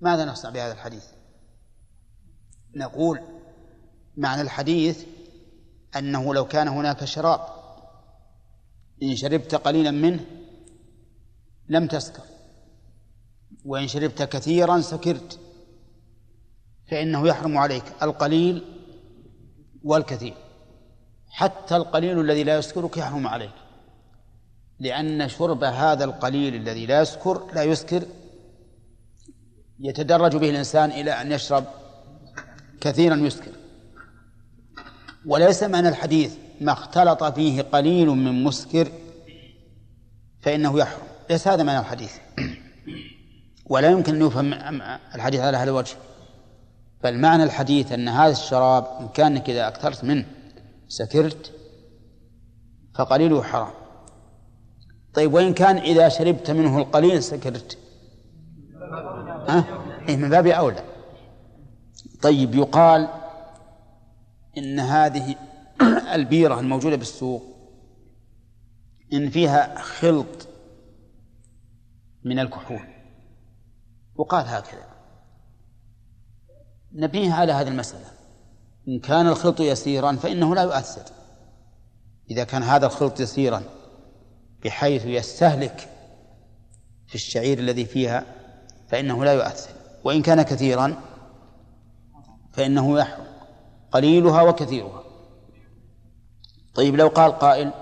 A: ماذا نصنع بهذا الحديث؟ نقول معنى الحديث أنه لو كان هناك شراب إن شربت قليلا منه لم تسكر وإن شربت كثيرا سكرت فإنه يحرم عليك القليل والكثير. حتى القليل الذي لا يسكرك يحرم عليك. لأن شرب هذا القليل الذي لا يسكر لا يسكر يتدرج به الإنسان إلى أن يشرب كثيرا يسكر. وليس معنى الحديث ما اختلط فيه قليل من مسكر فإنه يحرم. ليس هذا معنى الحديث. ولا يمكن أن يفهم الحديث على هذا الوجه. بل معنى الحديث أن هذا الشراب إن كانك إذا أكثرت منه سكرت فقليله حرام. طيب وإن كان إذا شربت منه القليل سكرت. ها؟ إيه من باب أولى. طيب يقال إن هذه البيرة الموجودة بالسوق إن فيها خلط من الكحول. وقال هكذا. نبيه على هذه المسألة. إن كان الخلط يسيرا فإنه لا يؤثر. إذا كان هذا الخلط يسيرا بحيث يستهلك في الشعير الذي فيها فإنه لا يؤثر وإن كان كثيرا فإنه يحرم قليلها وكثيرها طيب لو قال قائل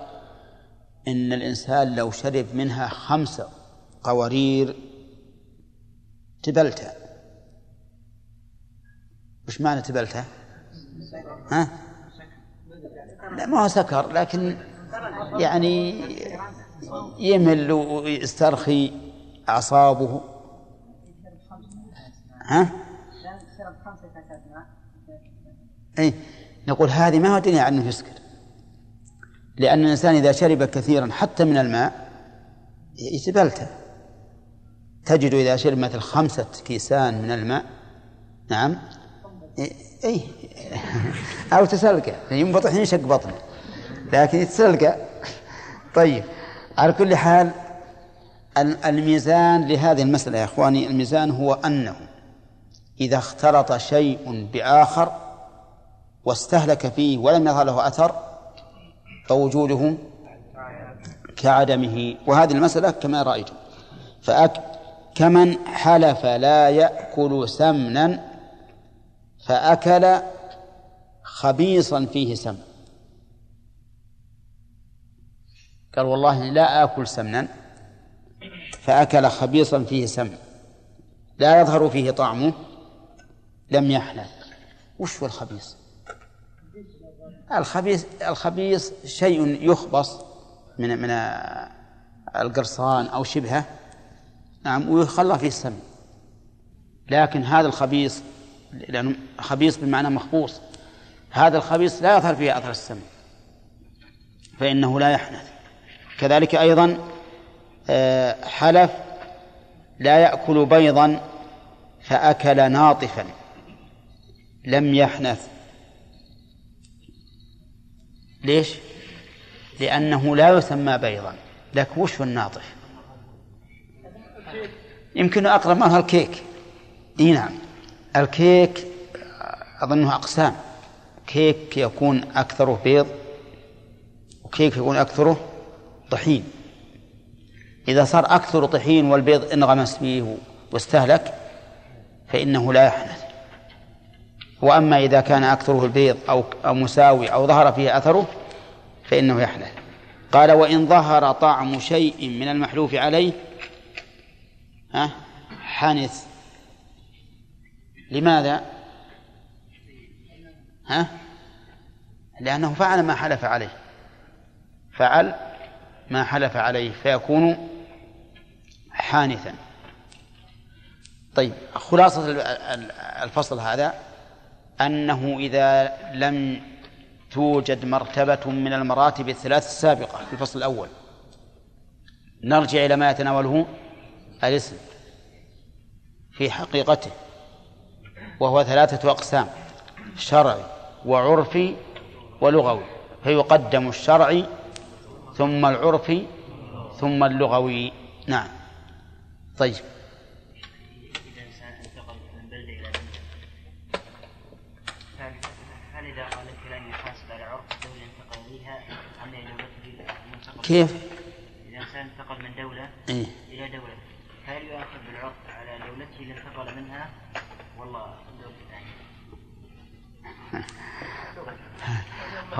A: إن الإنسان لو شرب منها خمس قوارير تبلتها وش معنى تبلتها؟ ها؟ لا ما هو سكر لكن يعني يمل ويسترخي أعصابه. ها؟ أي نقول هذه ما هو دليل على أنه يسكر. لأن الإنسان إذا شرب كثيرا حتى من الماء يتبلته تجد إذا شرب مثل خمسة كيسان من الماء نعم اي أو تسلقه ينبطح ينشق بطنه لكن يتسلقه. طيب. على كل حال الميزان لهذه المسألة يا إخواني الميزان هو أنه إذا اختلط شيء بآخر واستهلك فيه ولم يظهر له أثر فوجوده كعدمه. وهذه المسألة كما رأيتم فأك كمن حلف لا يأكل سمنا فأكل خبيصا فيه سمن. قال والله لا آكل سمنا فأكل خبيصا فيه سمن لا يظهر فيه طعمه لم يحنث وش هو الخبيص؟ الخبيث الخبيث شيء يخبص من من القرصان أو شبهه نعم ويخلى فيه السمن. لكن هذا الخبيث لأنه خبيص بمعنى مخبوص هذا الخبيص لا يظهر فيه أثر السمن فإنه لا يحنث. كذلك أيضا آه، حلف لا يأكل بيضا فأكل ناطفا لم يحنث. ليش؟ لأنه لا يسمى بيضا لك وش الناطف؟ يمكن أقرب منها الكيك. إي نعم. الكيك أظنه أقسام. كيك يكون أكثره بيض وكيك يكون أكثره طحين. إذا صار أكثر طحين والبيض انغمس فيه واستهلك فإنه لا يحنث. وأما إذا كان أكثره البيض أو أو مساوي أو ظهر فيه أثره فإنه يحنث. قال وإن ظهر طعم شيء من المحلوف عليه ها حنث. لماذا؟ ها؟ لأنه فعل ما حلف عليه. فعل ما حلف عليه فيكون حانثا. طيب خلاصة الفصل هذا أنه إذا لم توجد مرتبة من المراتب الثلاث السابقة في الفصل الأول. نرجع إلى ما يتناوله الاسم في حقيقته وهو ثلاثة أقسام شرعي وعرفي ولغوي. فيقدم الشرعي ثم العرفي ثم اللغوي. نعم. طيب. كيف؟
B: إذا الإنسان انتقل من دولة
A: إيه؟
B: إلى دولة هل يؤاخذ بالعرف على دولته اللي انتقل منها؟ والله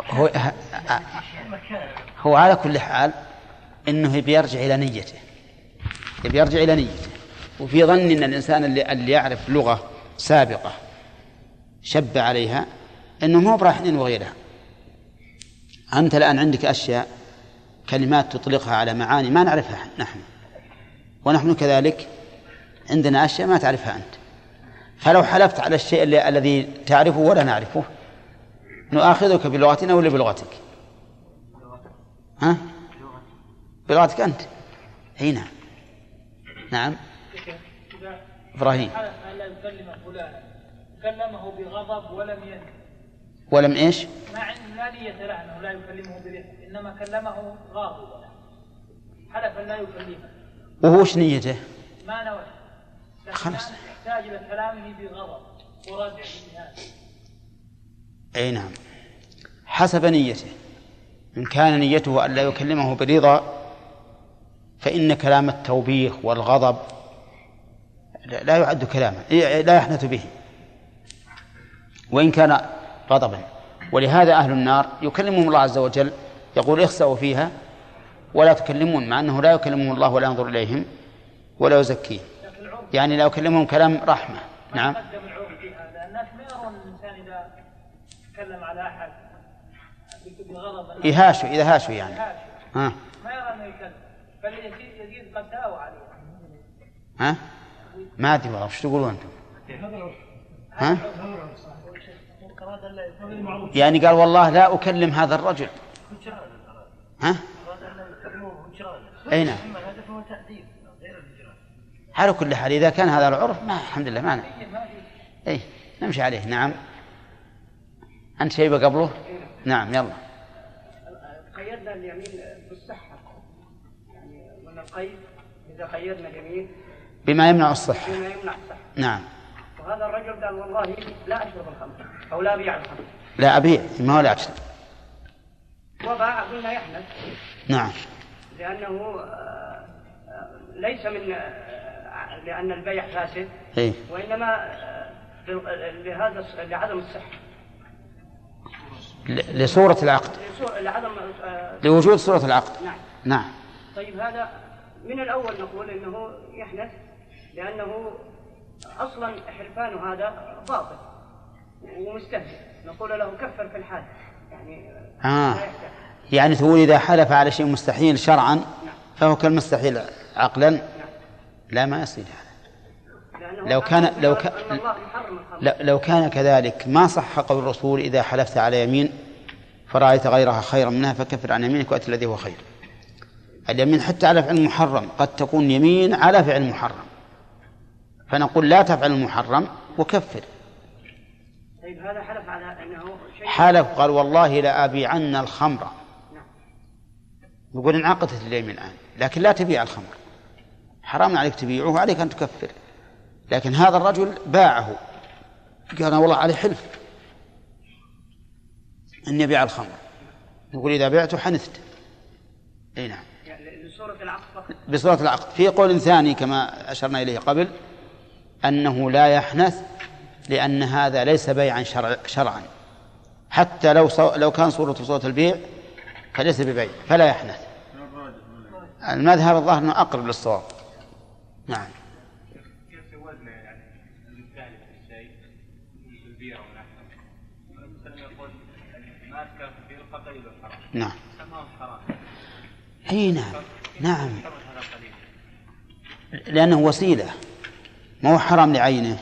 A: هو هو على كل حال إنه بيرجع إلى نيته. بيرجع إلى نيته. وفي ظن إن الإنسان اللي, اللي يعرف لغة سابقة شب عليها إنه مو براحلين وغيرها. أنت الآن عندك أشياء كلمات تطلقها على معاني ما نعرفها نحن. ونحن كذلك عندنا أشياء ما تعرفها أنت. فلو حلفت على الشيء الذي تعرفه ولا نعرفه نؤاخذك بلغتنا ولا بلغتك؟ ها؟ بلغتك أنت. اي نعم. نعم إبراهيم.
C: يكلم فلانا كلمه بغضب ولم ينه
A: ولم إيش؟
C: مع لا نية له انه لا يكلمه برفق انما كلمه غاضبا حلف لا يكلمه
A: وهو وش نيته؟
C: ما نوى
A: خلاص.
C: يحتاج إلى كلامه بغضب وردع بنهاية
A: أي نعم. حسب نيته. إن كان نيته أن لا يكلمه برضا فإن كلام التوبيخ والغضب لا يعد كلاما لا يحنث به. وإن كان غضبا. ولهذا أهل النار يكلمهم الله عز وجل يقول اخسأوا فيها ولا تكلمون مع أنه لا يكلمهم الله ولا ينظر إليهم ولا يزكيهم. يعني لا يكلمهم كلام رحمة. نعم
C: قدم العرف في هذا الناس ما يرون الإنسان إذا تكلم على أحد بغضب
A: يهاشوا إذا هاشوا يعني. ها.
C: ما يرى أنه يكلم بل يزيد يزيد قد داوى عليه.
A: ها؟ ما أدري والله وش تقولون أنتم؟ ها؟ يعني قال والله لا أكلم هذا الرجل. ها؟ أي نعم. على كل حال إذا كان هذا العرف ما الحمد لله ما أي نمشي عليه. نعم. أنت شيبة قبله نعم يلا.
D: قيدنا اليمين بالصحة. يعني من القيد إذا قيدنا اليمين
A: بما يمنع الصحة.
D: بما يمنع الصحة.
A: نعم.
D: وهذا الرجل قال والله لا أشرب الخمر أو لا أبيع الخمر.
A: لا أبيع ما هو لا أشرب
D: وباع قلنا يحنث.
A: نعم.
D: لأنه آه، آه، ليس من آه، لأن البيع فاسد.
A: إيه.
D: وإنما لهذا لعدم الصحة.
A: لصورة العقد.
D: لعدم
A: لوجود صورة العقد.
D: نعم.
A: نعم.
D: طيب هذا من الأول نقول إنه يحنث لأنه أصلا حلفان هذا باطل ومستهزئ نقول له كفر في الحال يعني
A: آه. يعني تقول إذا حلف على شيء مستحيل شرعا فهو كالمستحيل عقلا. لا ما يصير هذا. لو كان- لو كان- لو كان كذلك ما صح قول الرسول إذا حلفت على يمين فرأيت غيرها خيرا منها فكفر عن يمينك وأتي الذي هو خير. اليمين حتى على فعل محرم قد تكون يمين على فعل محرم. فنقول لا تفعل المحرم وكفر.
D: طيب هذا حلف على شيء
A: حلف قال والله لأبيعن الخمر.
D: نعم.
A: يقول انعقدت اليمين الآن لكن لا تبيع الخمر. حرام عليك تبيعه وعليك أن تكفر. لكن هذا الرجل باعه. قال أنا والله عليه حلف. أن يبيع الخمر. يقول إذا بعته حنثت. أي نعم.
D: يعني لصورة العقد.
A: بصورة العقد. في قول ثاني كما أشرنا إليه قبل أنه لا يحنث لأن هذا ليس بيعا شرع شرعا. حتى لو صو لو كان صورة صورة البيع فليس ببيع فلا يحنث. المذهب الظاهر أنه أقرب للصواب. نعم
E: كيف سوينا يعني المثال في الشيء مثل البيرة ونحوه مثلا يقول ما أذكر في البيرة فقليل الحرام
A: نعم. أي نعم. نعم. لأنه وسيلة. ما هو حرام لعينه.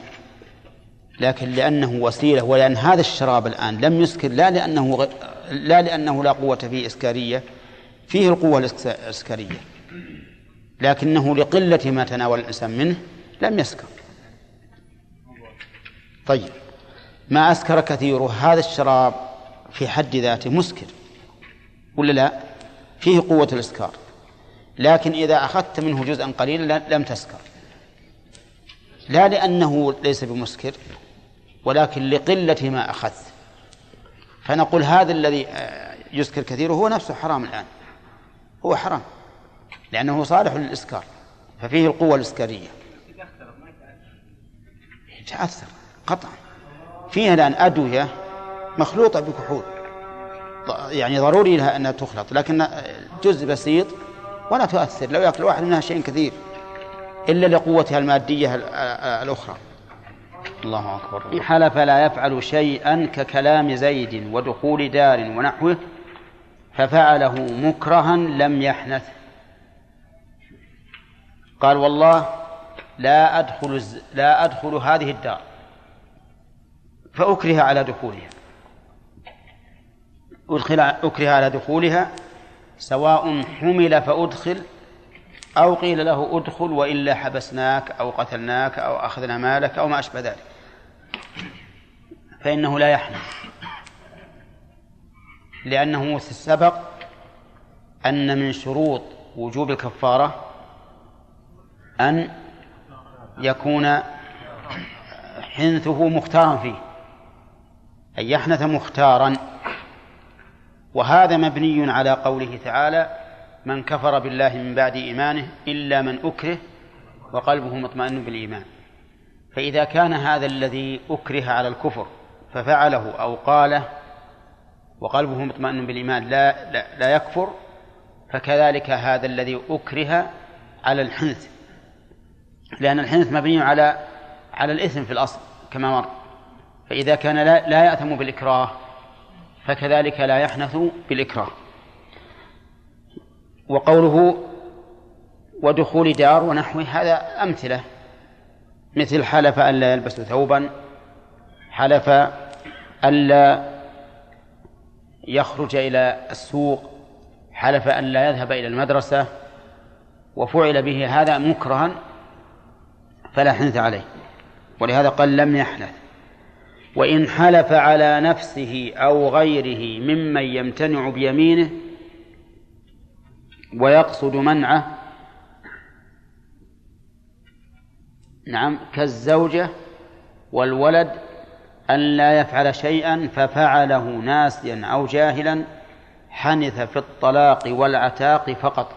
A: لكن لأنه وسيلة. ولأن هذا الشراب الآن لم يسكر لا لأنه. لا لأنه لا قوة فيه إسكارية. فيه القوة الإسك- الإسكارية. لكنه لقلة ما تناول الإنسان منه لم يسكر. طيب. ما أسكر كثيره هذا الشراب في حد ذاته مسكر. ولا لا؟ فيه قوة الإسكار لكن إذا أخذت منه جزءا قليلا لم تسكر لا لأنه ليس بمسكر ولكن لقلة ما أخذت فنقول هذا الذي آه، يسكر كثيره هو نفسه حرام الآن. هو حرام لأنه صالح للإسكار. ففيه القوة الإسكارية. يتأثر قطعا. فيها الآن أدوية مخلوطة بكحول. يعني ضروري لها أنها تخلط لكن جزء بسيط ولا تؤثر لو يأكل واحد منها شيء كثير إلا لقوتها المادية ال- ال- الأخرى. الله أكبر. حلف لا يفعل شيئا ككلام زيد ودخول دار ونحوه ففعله مكرها لم يحنث. قال والله لا أدخل لا أدخل هذه الدار فأكره على دخولها. أدخل أكره على دخولها سواء حمل فأدخل أو قيل له أدخل وإلا حبسناك أو قتلناك أو أخذنا مالك أو ما أشبه ذلك. فإنه لا يحنث لأنه سبق أن من شروط وجوب الكفارة أن يكون حنثه مختارا فيه أن يحنث مختارا. وهذا مبني على قوله تعالى من كفر بالله من بعد إيمانه إلا من أكره وقلبه مطمئن بالإيمان. فإذا كان هذا الذي أكره على الكفر ففعله أو قاله وقلبه مطمئن بالإيمان لا, لا, لا يكفر فكذلك هذا الذي أكره على الحنث. لأن الحنث مبني على على الإثم في الأصل كما مر. فإذا كان لا, لا يأثم بالإكراه فكذلك لا يحنث بالإكراه. وقوله ودخول دار ونحوه هذا أمثلة. مثل حلف ألا يلبس ثوبا حلف ألا يخرج إلى السوق حلف ألا يذهب إلى المدرسة وفعل به هذا مكرها فلا حنث عليه. ولهذا قال لم يحنث. وإن حلف على نفسه أو غيره ممن يمتنع بيمينه ويقصد منعه نعم كالزوجة والولد أن لا يفعل شيئا ففعله ناسيا أو جاهلا حنث في الطلاق والعتاق فقط.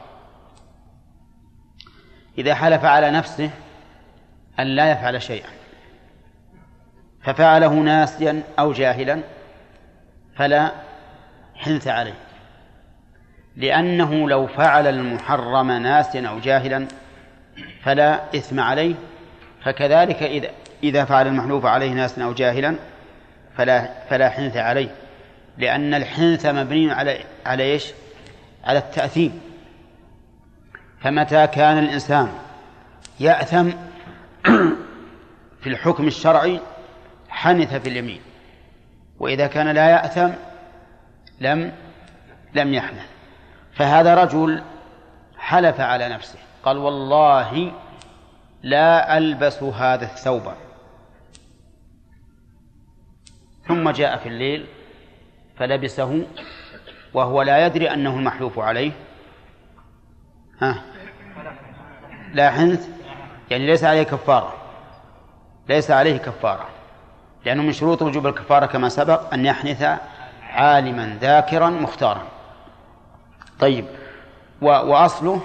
A: إذا حلف على نفسه أن لا يفعل شيئا. ففعله ناسيا أو جاهلا فلا حنث عليه. لأنه لو فعل المحرم ناسيا أو جاهلا فلا إثم عليه فكذلك إذا إذا فعل المحلوف عليه ناسا أو جاهلا فلا فلا حنث عليه. لأن الحنث مبني على على إيش؟ على التأثيم. فمتى كان الإنسان يأثم في الحكم الشرعي حنث في اليمين. وإذا كان لا يأثم لم لم يحنث. فهذا رجل حلف على نفسه. قال والله لا ألبس هذا الثوب. ثم جاء في الليل فلبسه وهو لا يدري أنه المحلوف عليه. ها؟ لا حنث؟ يعني ليس عليه كفارة. ليس عليه كفارة. لأنه من شروط وجوب الكفارة كما سبق أن يحنث عالما ذاكرا مختارا. طيب وأصله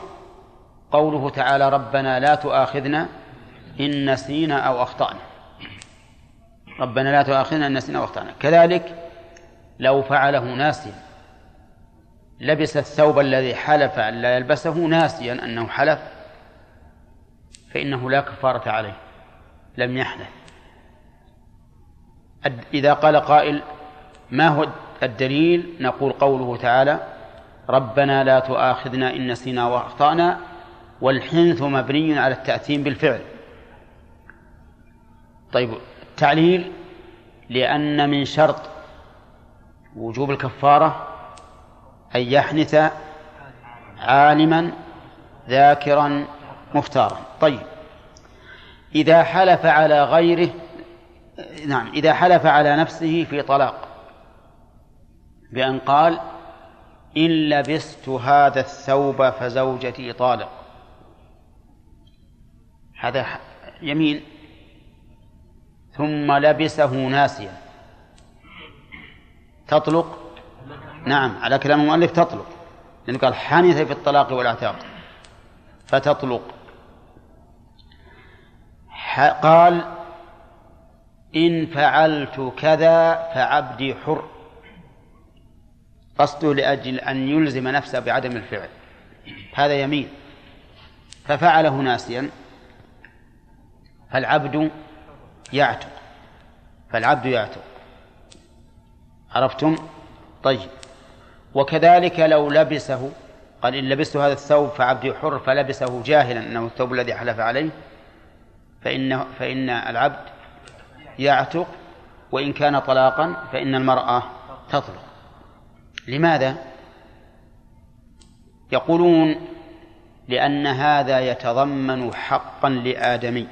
A: قوله تعالى ربنا لا تؤاخذنا إن نسينا أو أخطأنا. ربنا لا تؤاخذنا إن نسينا أو أخطأنا. كذلك لو فعله ناسيا لبس الثوب الذي حلف أن لا يلبسه ناسيا أنه حلف فإنه لا كفارة عليه لم يحدث إذا قال قائل ما هو الدليل؟ نقول قوله تعالى ربنا لا تؤاخذنا إن نسينا وأخطأنا والحنث مبني على التأثيم بالفعل. طيب التعليل لأن من شرط وجوب الكفارة أن يحنث عالما ذاكرا مختارا. طيب إذا حلف على غيره نعم إذا حلف على نفسه في طلاق بأن قال إن لبست هذا الثوب فزوجتي طالق. هذا يمين ثم لبسه ناسيا. تطلق؟ نعم على كلام المؤلف تطلق لأنه قال حنث في الطلاق والعتاق. فتطلق. قال إن فعلت كذا فعبدي حر. قصده لأجل أن يلزم نفسه بعدم الفعل. هذا يمين. ففعله ناسيا. فالعبد يعتق فالعبد يعتق عرفتم؟ طيب. وكذلك لو لبسه قال إن لبست هذا الثوب فعبدي حر فلبسه جاهلا أنه الثوب الذي حلف عليه فإن فإن العبد يعتق وإن كان طلاقا فإن المرأة تطلق. لماذا؟ يقولون لأن هذا يتضمن حقا لآدمي.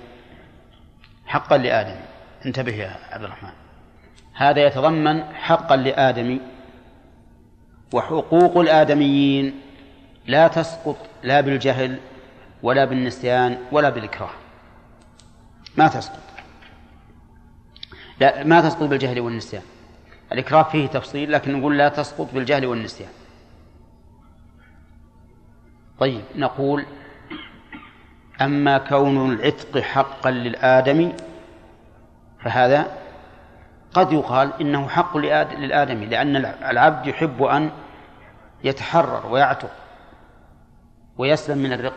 A: حقا لآدم انتبه يا عبد الرحمن. هذا يتضمن حقا لآدم وحقوق الآدميين لا تسقط لا بالجهل ولا بالنسيان ولا بالإكراه. ما تسقط؟ لا ما تسقط بالجهل والنسيان. الإكراه فيه تفصيل لكن نقول لا تسقط بالجهل والنسيان. طيب نقول أما كون العتق حقا للآدمي فهذا قد يقال إنه حق للآدمي لأن العبد يحب أن يتحرر ويعتق ويسلم من الرق.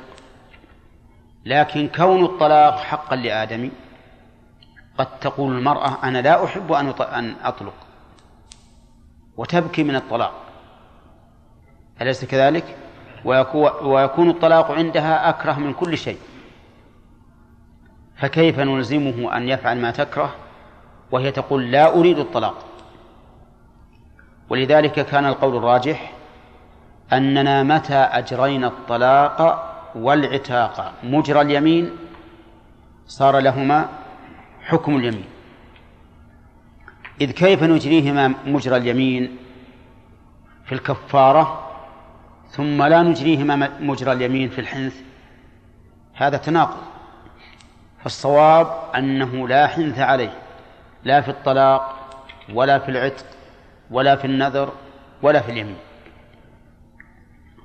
A: لكن كون الطلاق حقا لآدمي قد تقول المرأة أنا لا أحب أن أطلق وتبكي من الطلاق. أليس كذلك؟ ويكون الطلاق عندها أكره من كل شيء. فكيف نلزمه أن يفعل ما تكره؟ وهي تقول لا أريد الطلاق. ولذلك كان القول الراجح أننا متى أجرينا الطلاق والعتاق. مجرى اليمين صار لهما حكم اليمين. إذ كيف نجريهما مجرى اليمين في الكفارة ثم لا نجريهما مجرى اليمين في الحنث؟ هذا تناقض. فالصواب أنه لا حنث عليه لا في الطلاق ولا في العتق ولا في النذر ولا في اليمين.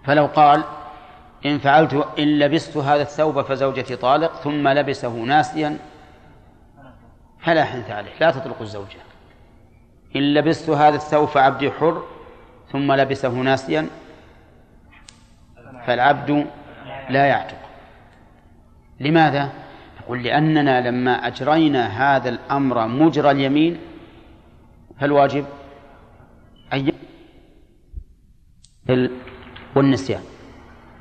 A: فلو قال إن فعلت إن لبست هذا الثوب فزوجتي طالق ثم لبسه ناسيا فلا حنث عليه لا تطلق الزوجة. إن لبست هذا الثوب فعبدي حر ثم لبسه ناسيا فالعبد لا يعتق. لماذا؟ يقول لأننا لما أجرينا هذا الأمر مجرى اليمين فالواجب أن والنسيان.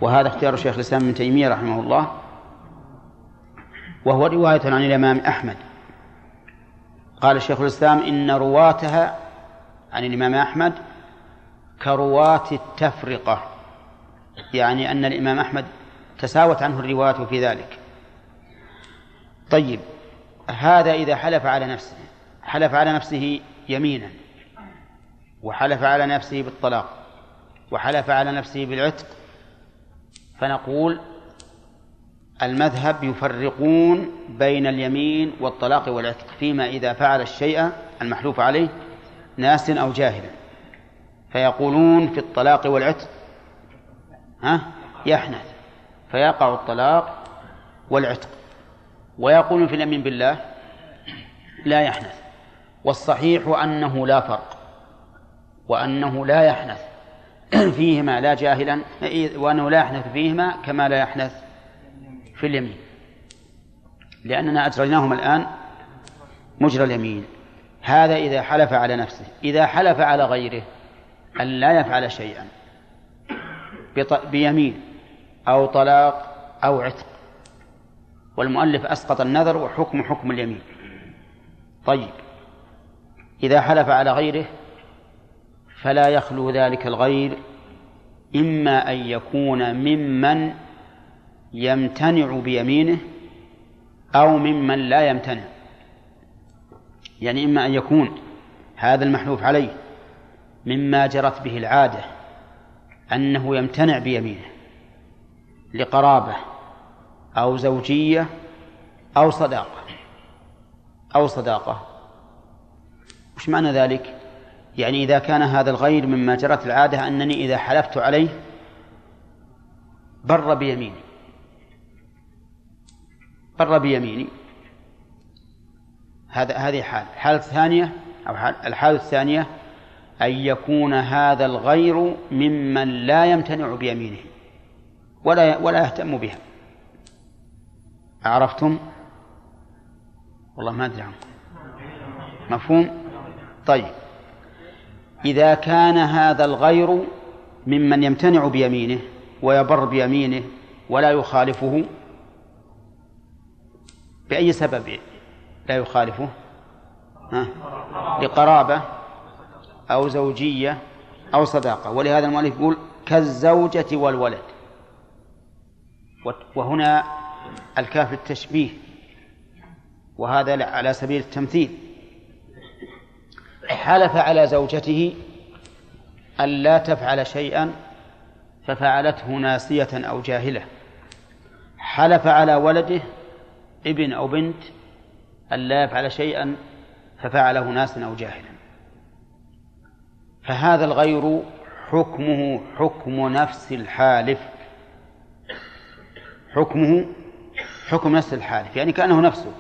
A: وهذا اختيار شيخ الإسلام ابن تيمية رحمه الله وهو رواية عن الإمام أحمد. قال شيخ الإسلام إن رواتها عن الإمام أحمد كرواة التفرقة يعني أن الإمام أحمد تساوت عنه الرواية في ذلك. طيب هذا إذا حلف على نفسه حلف على نفسه يمينا وحلف على نفسه بالطلاق وحلف على نفسه بالعتق فنقول المذهب يفرقون بين اليمين والطلاق والعتق فيما إذا فعل الشيء المحلوف عليه ناس أو جاهلا فيقولون في الطلاق والعتق ها يحنث. فيقع الطلاق والعتق. ويقولون في اليمين بالله لا يحنث. والصحيح أنه لا فرق وأنه لا يحنث. فيهما لا جاهلا وأنه لا يحنث فيهما كما لا يحنث. في اليمين. لأننا أجريناهما الآن مجرى اليمين. هذا إذا حلف على نفسه. إذا حلف على غيره أن لا يفعل شيئا. بيمين أو طلاق أو عتق. والمؤلف أسقط النذر وحكم حكم اليمين. طيب. إذا حلف على غيره فلا يخلو ذلك الغير إما أن يكون ممن يمتنع بيمينه أو ممن لا يمتنع. يعني إما أن يكون هذا المحلوف عليه مما جرت به العادة أنه يمتنع بيمينه لقرابة أو زوجية أو صداقة أو صداقة. وش معنى ذلك؟ يعني إذا كان هذا الغير مما جرت العادة أنني إذا حلفت عليه بر بيميني. بر بيميني. هذا هذه حال. الحالة الثانية أو حال الحالة الثانية أن يكون هذا الغير ممن لا يمتنع بيمينه ولا ولا يهتم بها. عرفتم؟ والله ما أدري عنكم. مفهوم؟ طيب. إذا كان هذا الغير ممن يمتنع بيمينه ويبر بيمينه ولا يخالفه بأي سبب لا يخالفه؟ ها؟ لقرابة أو زوجية أو صداقة. ولهذا المؤلف يقول كالزوجة والولد. وهنا الكاف التشبيه. وهذا على سبيل التمثيل. حلف على زوجته ألا تفعل شيئا ففعلته ناسية أو جاهلة. حلف على ولده ابن أو بنت أن لا يفعل شيئا ففعله ناس أو جاهلا. فهذا الغير حكمه حكم نفس الحالف. حكمه حكم نفس الحالف يعني كأنه نفسك.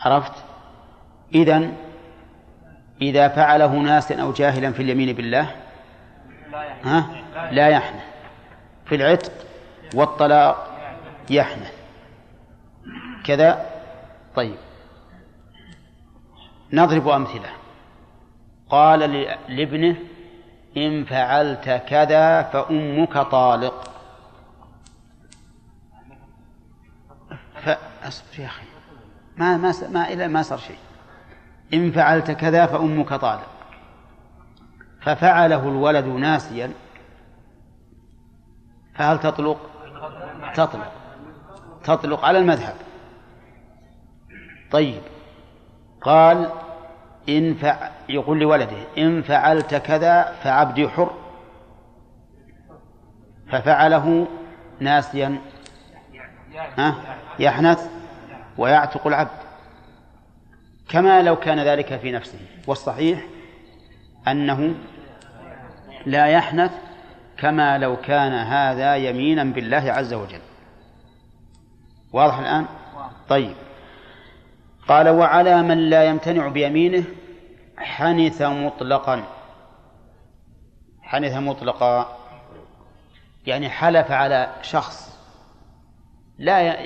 A: عرفت؟ إذن إذا فعله ناس أو جاهلا في اليمين بالله ها؟ لا يحنث. في العتق والطلاق يحنث. كذا. طيب. نضرب أمثلة. قال لابنه إن فعلت كذا فأمك طالق. فأصبر يا أخي. ما ما ما إلى ما صار شيء. إن فعلت كذا فأمك طالق. ففعله الولد ناسيا. فهل تطلق؟ تطلق. تطلق على المذهب. طيب. قال إن فع... يقول لولده إن فعلت كذا فعبدي حر. ففعله ناسيا. ها؟ يحنث ويعتق العبد. كما لو كان ذلك في نفسه. والصحيح أنه لا يحنث كما لو كان هذا يمينا بالله عز وجل. واضح الآن؟ طيب. قال وعلى من لا يمتنع بيمينه حنث مطلقا. حنث مطلقا. يعني حلف على شخص لا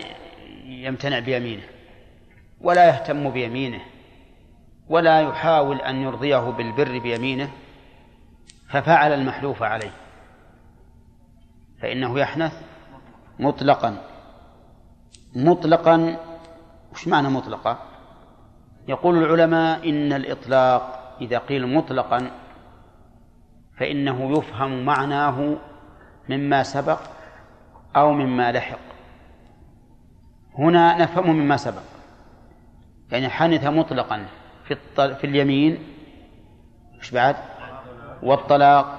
A: يمتنع بيمينه ولا يهتم بيمينه ولا يحاول أن يرضيه بالبر بيمينه ففعل المحلوف عليه فإنه يحنث مطلقا. مطلقا وش معنى مطلقا يقول العلماء إن الإطلاق إذا قيل مطلقا فإنه يفهم معناه مما سبق أو مما لحق هنا نفهمه مما سبق يعني حنث مطلقا في. في اليمين إيش بعد؟ والطلاق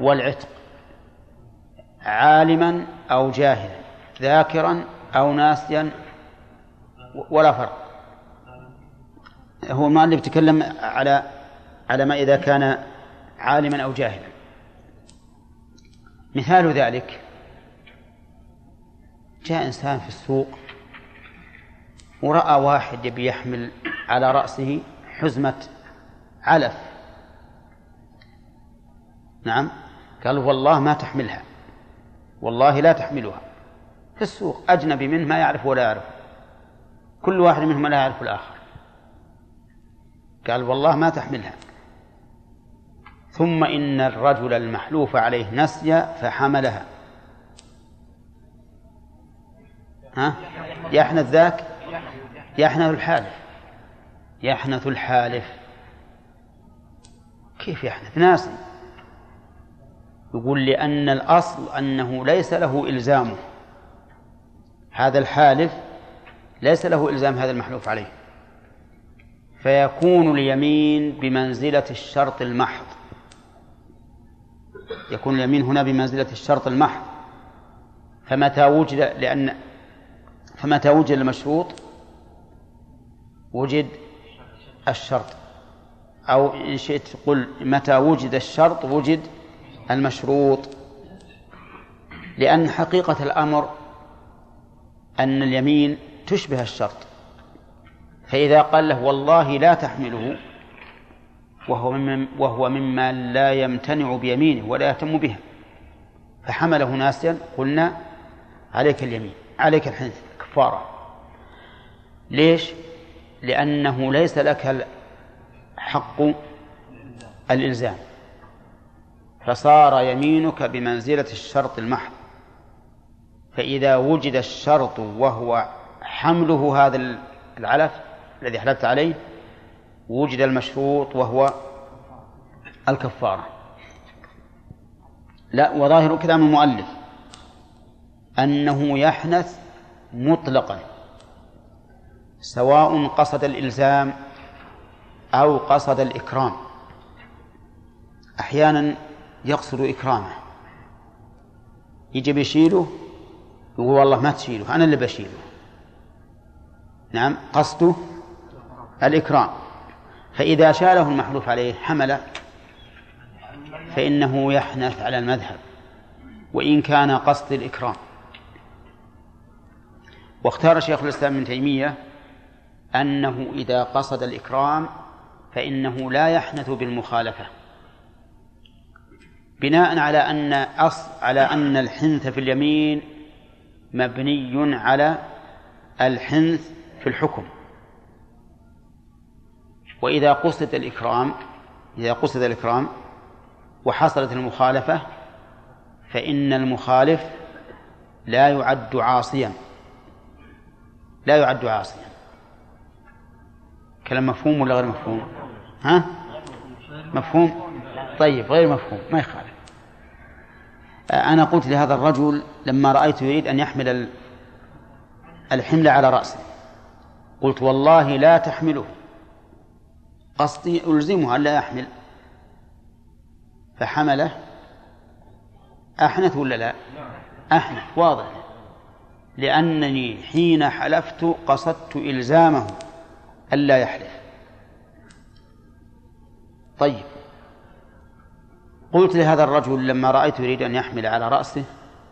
A: والعتق عالما أو جاهلا ذاكرا أو ناسيا ولا فرق. هو المؤلف تكلم على على ما إذا كان عالما أو جاهلا. مثال ذلك جاء إنسان في السوق ورأى واحد يبي يحمل على رأسه حزمة علف. نعم قال والله ما تحملها والله لا تحملها. في السوق أجنبي منه ما يعرف ولا يعرف كل واحد منهم لا يعرف الآخر. قال والله ما تحملها. ثم إن الرجل المحلوف عليه نسي فحملها. ها؟ يحنث ذاك؟ يحنث الحالف. يحنث الحالف. كيف يحنث؟ ناسي. يقول لأن الأصل أنه ليس له إلزامه. هذا الحالف ليس له إلزام هذا المحلوف عليه. فيكون اليمين بمنزلة الشرط المحض. يكون اليمين هنا بمنزلة الشرط المحض. فمتى وجد لأن فمتى وجد المشروط؟ وجد الشرط. أو إن شئت قل متى وجد الشرط؟ وجد المشروط. لأن حقيقة الأمر أن اليمين تشبه الشرط. فإذا قال له والله لا تحمله وهو مما, وهو مما لا يمتنع بيمينه ولا يهتم بها. فحمله ناسيا قلنا عليك اليمين عليك الحنث كفارة. ليش؟ لأنه ليس لك حق الإلزام. فصار يمينك بمنزلة الشرط المحض. فإذا وجد الشرط وهو حمله هذا العلف الذي حلفت عليه وجد المشروط وهو الكفارة. لا وظاهر كلام المؤلف أنه يحنث مطلقا سواء قصد الإلزام أو قصد الإكرام. أحيانا يقصد إكرامه. يجي بيشيله يقول والله ما تشيله أنا اللي بشيله. نعم قصده الإكرام. فإذا شاله المحلوف عليه حمل فإنه يحنث على المذهب وإن كان قصد الإكرام. واختار شيخ الإسلام ابن تيمية أنه إذا قصد الإكرام فإنه لا يحنث بالمخالفة. بناء على أن أصل على أن الحنث في اليمين مبني على الحنث في الحكم. وإذا قصد الإكرام إذا قصد الإكرام وحصلت المخالفة فإن المخالف لا يعد عاصيا. لا يعد عاصيا. كلام مفهوم ولا غير مفهوم؟ ها؟ مفهوم؟ طيب غير مفهوم ما يخالف. أنا قلت لهذا الرجل لما رأيته يريد أن يحمل الحمل على رأسه. قلت والله لا تحمله. قصدي ألزمه ألا يحمل. فحمله. أحنث ولا لا؟ أحنث واضح. لأنني حين حلفت قصدت إلزامه ألا يحلف. طيب. قلت لهذا الرجل لما رأيته يريد أن يحمل على رأسه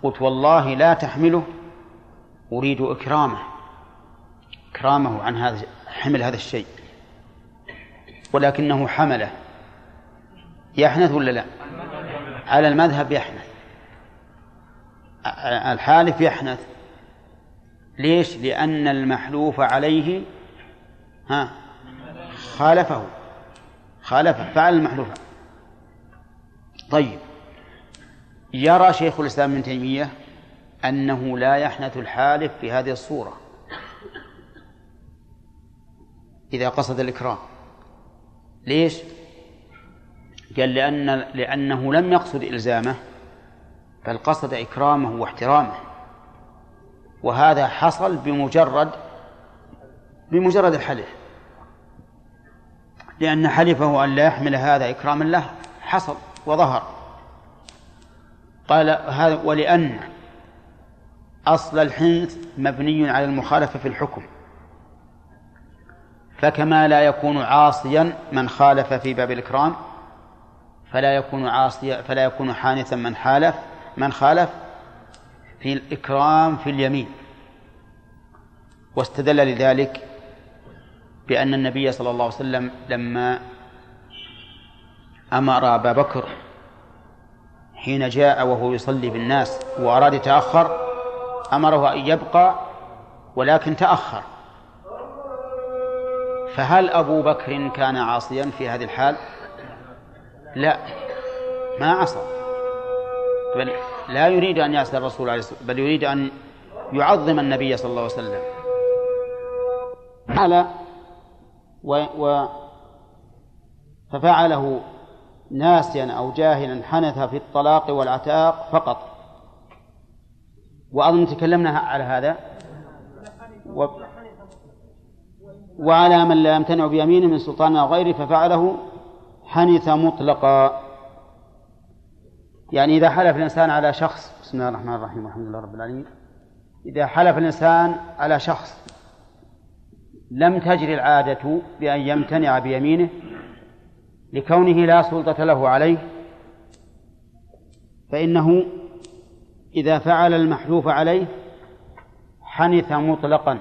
A: قلت والله لا تحمله أريد إكرامه إكرامه عن هذا حمل هذا الشيء ولكنه حمله. يحنث ولا لا؟ على المذهب يحنث. الحالف يحنث. ليش؟ لأن المحلوف عليه ها خالفه خالفه فعل المحلوف. طيب يرى شيخ الإسلام ابن تيمية أنه لا يحنث الحالف في هذه الصورة إذا قصد الإكرام. ليش؟ قال لأن لأنه لم يقصد إلزامه بل قصد إكرامه واحترامه. وهذا حصل بمجرد بمجرد الحلف. لأن حلفه أن لا يحمل هذا إكراما له حصل. وظهر. قال هذا ولأن أصل الحنث مبني على المخالفة في الحكم. فكما لا يكون عاصيا من خالف في باب الإكرام فلا يكون عاصيا فلا يكون حانثا من حالف من خالف في الإكرام في اليمين. واستدل لذلك بأن النبي صلى الله عليه وسلم لما أمر أبا بكر حين جاء وهو يصلي بالناس وأراد يتأخر أمره أن يبقى ولكن تأخر. فهل أبو بكر كان عاصيا في هذه الحال؟ لا ما عصى. بل لا يريد أن يعصي الرسول عليه الصلاة بل يريد أن يعظم النبي صلى الله عليه وسلم. على و, و ففعله ناسيا أو جاهلا حنث في الطلاق والعتاق فقط. وأظن تكلمنا على هذا. و وعلى من لا يمتنع بيمينه من سلطان أو غيره ففعله حنث مطلقا. يعني إذا حلف الإنسان على شخص بسم الله الرحمن الرحيم والحمد لله رب العالمين. إذا حلف الإنسان على شخص لم تجري العادة بأن يمتنع بيمينه لكونه لا سلطة له عليه فإنه إذا فعل المحلوف عليه حنث مطلقا.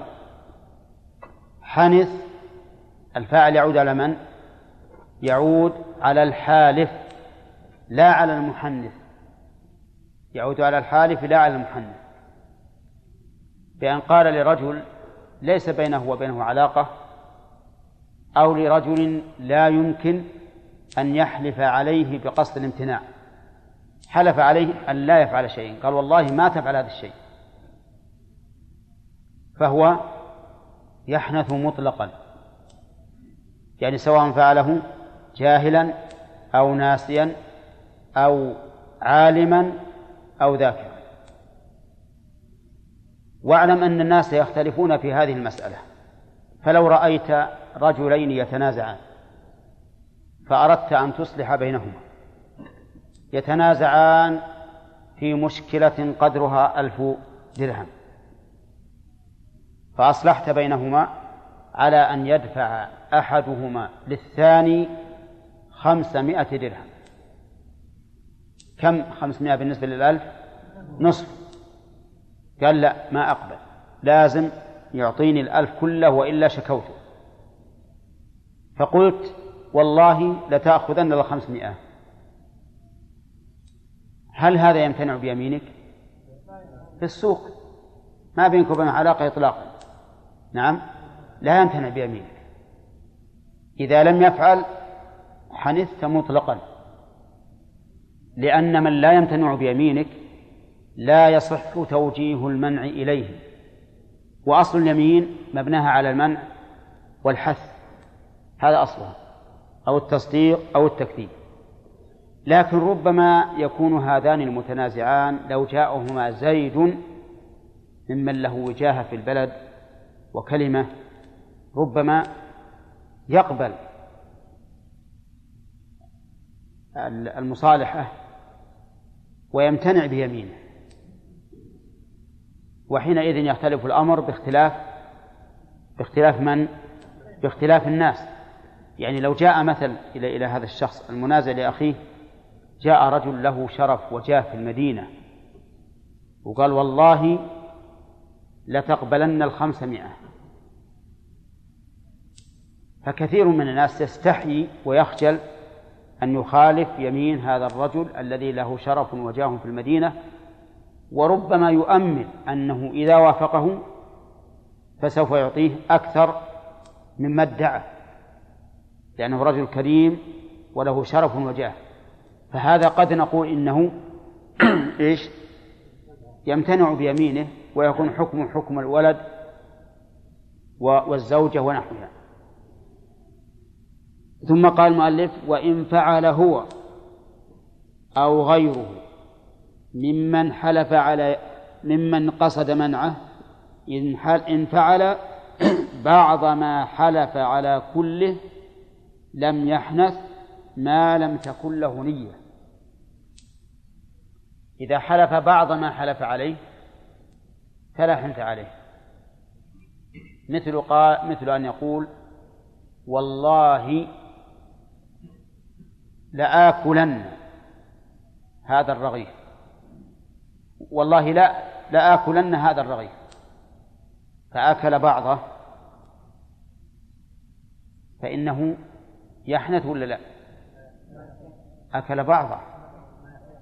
A: حنث الفاعل يعود على من؟ يعود على الحالف لا على المحنث. يعود على الحالف لا على المحنث. بأن قال لرجل ليس بينه وبينه علاقة أو لرجل لا يمكن أن يحلف عليه بقصد الامتناع. حلف عليه أن لا يفعل شيئا. قال والله ما تفعل هذا الشيء. فهو يحنث مطلقا. يعني سواء فعله جاهلا أو ناسيا أو عالما أو ذاكرا. واعلم أن الناس يختلفون في هذه المسألة. فلو رأيت رجلين يتنازعان. فأردت أن تصلح بينهما. يتنازعان في مشكلة قدرها ألف درهم. فأصلحت بينهما على أن يدفع أحدهما للثاني خمسمائة درهم. كم خمسمائة بالنسبة للألف؟ نصف. قال لا ما أقبل. لازم يعطيني الألف كله وإلا شكوته. فقلت والله لتأخذن الخمسمائة هل هذا يمتنع بيمينك؟ في السوق. ما بينك وبين علاقة إطلاقا. نعم. لا يمتنع بيمينك. إذا لم يفعل حنثت مطلقا. لأن من لا يمتنع بيمينك لا يصح توجيه المنع إليه. وأصل اليمين مبناها على المنع والحث. هذا أصلها. أو التصديق أو التكذيب. لكن ربما يكون هذان المتنازعان لو جاءهما زيد ممن له وجاهة في البلد وكلمة ربما يقبل المصالحة ويمتنع بيمينه. وحينئذ يختلف الأمر باختلاف باختلاف من؟ باختلاف الناس. يعني لو جاء مثل إلى إلى هذا الشخص المنازع لأخيه جاء رجل له شرف وجاه في المدينة وقال والله لتقبلن الخمسمائة فكثير من الناس يستحيي ويخجل أن يخالف يمين هذا الرجل الذي له شرف وجاه في المدينة وربما يؤمل أنه إذا وافقه فسوف يعطيه أكثر مما ادعى. لأنه رجل كريم وله شرف وجاه. فهذا قد نقول إنه إيش؟ يمتنع بيمينه ويكون حكم حكم الولد والزوجة ونحوها. ثم قال المؤلف وإن فعل هو أو غيره ممن حلف على ممن قصد منعه إن فعل بعض ما حلف على كله لم يحنث ما لم تكن له نية. إذا حلف بعض ما حلف عليه فلا حنث عليه. مثل قال مثل أن يقول والله لآكلن هذا الرغيف. والله لا لآكلن هذا الرغيف. فأكل بعضه فإنه يحنث ولا لا؟ أكل بعضه.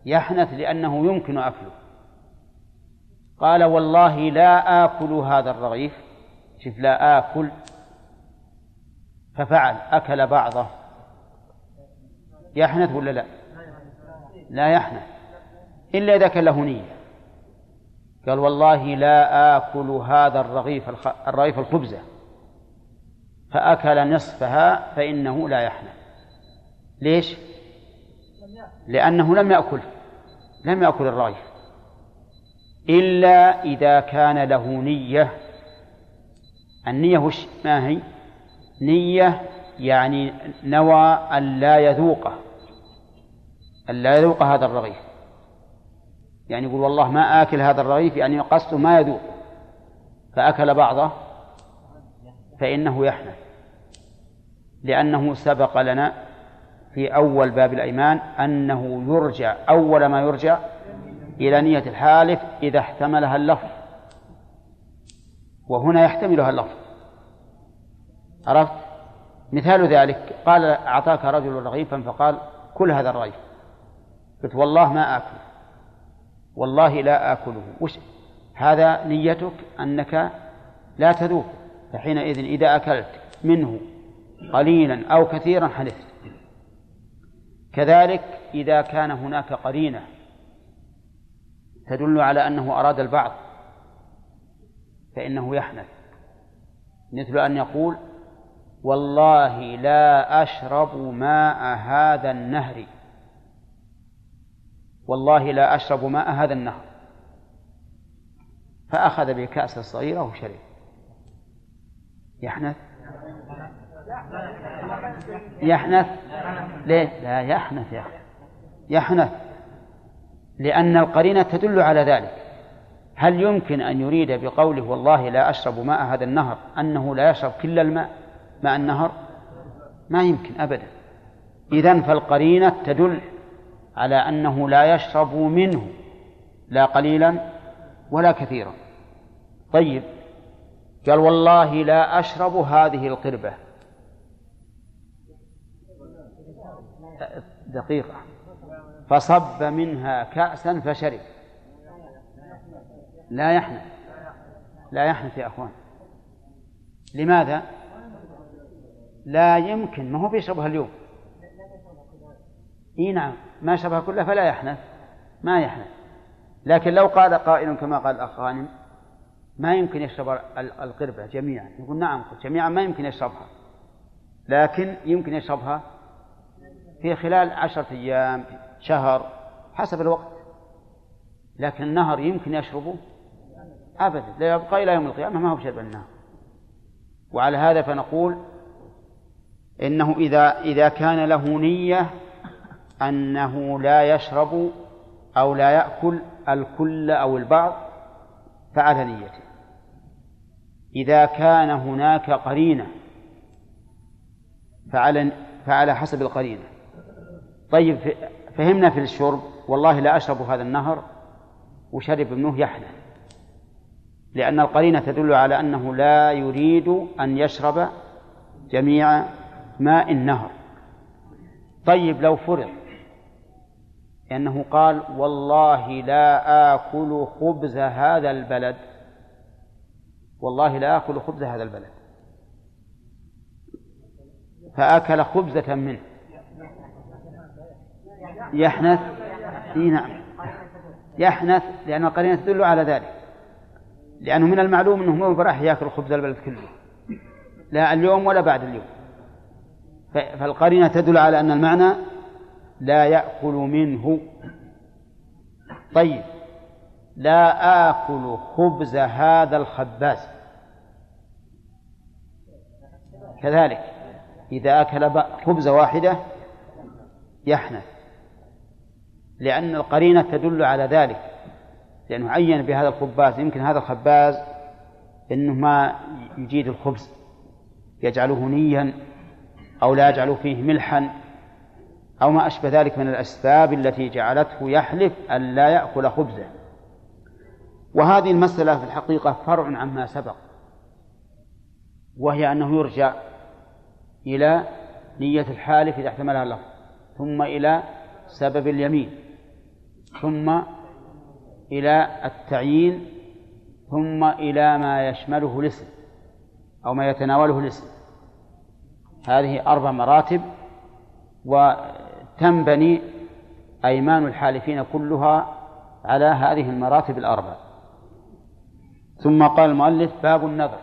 A: يحنث لأنه يمكن أكله. قال والله لا آكل هذا الرغيف. شوف لا آكل. ففعل أكل بعضه. يحنث ولا لا؟ لا يحنث. إلا إذا كان له نية. قال والله لا آكل هذا الرغيف الرغيف الخبزة. فأكل نصفها فإنه لا يحنث. ليش؟ لأنه لم يأكل لم يأكل الرغيف إلا إذا كان له نية. النية وش؟ ما هي؟ نية يعني نوى أن لا يذوقه أن لا يذوق هذا الرغيف. يعني يقول والله ما آكل هذا الرغيف يعني قصده ما يذوق. فأكل بعضه فإنه يحنث. لأنه سبق لنا في أول باب الأيمان أنه يرجع أول ما يرجع إلى نية الحالف إذا احتملها اللفظ. وهنا يحتملها اللفظ. عرفت؟ مثال ذلك قال أعطاك رجل رغيفا فقال كل هذا الرغيف. قلت والله ما آكل. والله لا آكله. وش؟ هذا نيتك أنك لا تذوق فحينئذ إذا أكلت منه قليلا أو كثيرا حدثت كذلك إذا كان هناك قرينة تدل على أنه أراد البعض فإنه يحنث. مثل أن يقول والله لا أشرب ماء هذا النهر. والله لا أشرب ماء هذا النهر. فأخذ بكأس الصغيرة وشرب. يحنث. يحنث. ليه؟ لا يحنث يا أخي. يحنث. لأن القرينة تدل على ذلك. هل يمكن أن يريد بقوله والله لا أشرب ماء هذا النهر أنه لا يشرب كل الماء ماء النهر؟ ما يمكن أبدا. إذن فالقرينة تدل على أنه لا يشرب منه لا قليلا ولا كثيرا. طيب. قال والله لا أشرب هذه القربة. دقيقة. فصب منها كأسا فشرب. لا يحنث. لا يحنث يا أخوان. لماذا؟ لا يمكن. ما هو بيشربها اليوم. إي نعم. ما شربها كلها فلا يحنث. ما يحنث. لكن لو قال قائل كما قال الأخ غانم ما يمكن يشرب القربة جميعا. يقول نعم جميعا ما يمكن يشربها. لكن يمكن يشربها في خلال عشرة أيام شهر حسب الوقت. لكن النهر يمكن يشربه أبدا. لا يبقى إلى يوم القيامة ما هو بشرب النهر. وعلى هذا فنقول إنه إذا إذا كان له نية أنه لا يشرب أو لا يأكل الكل أو البعض فعلى نيته. إذا كان هناك قرينة فعلى فعلى حسب القرينة. طيب فهمنا في الشرب والله لا أشرب هذا النهر وشرب ابنه يحنى لأن القرينة تدل على أنه لا يريد أن يشرب جميع ماء النهر. طيب لو فرض لأنه قال والله لا آكل خبز هذا البلد. والله لا آكل خبز هذا البلد. فأكل خبزة منه. يحنث إي نعم. يحنث لأن القرينة تدل على ذلك. لأنه من المعلوم أنه مو راح يأكل خبز البلد كله. لا اليوم ولا بعد اليوم. فالقرينة تدل على أن المعنى لا يأكل منه. طيب. لا آكل خبز هذا الخباز. كذلك إذا أكل خبزة واحدة يحنث لأن القرينة تدل على ذلك لأنه عين بهذا الخباز يمكن هذا الخباز إنه ما يجيد الخبز يجعله نيا أو لا يجعل فيه ملحا أو ما أشبه ذلك من الأسباب التي جعلته يحلف أن لا يأكل خبزه وهذه المسألة في الحقيقة فرع عما سبق وهي أنه يرجع إلى نية الحالف إذا احتملها اللفظ ثم إلى سبب اليمين ثم إلى التعيين ثم إلى ما يشمله الاسم أو ما يتناوله الاسم. هذه أربع مراتب وتنبني أيمان الحالفين كلها على هذه المراتب الأربع. ثم قال المؤلف باب النذر.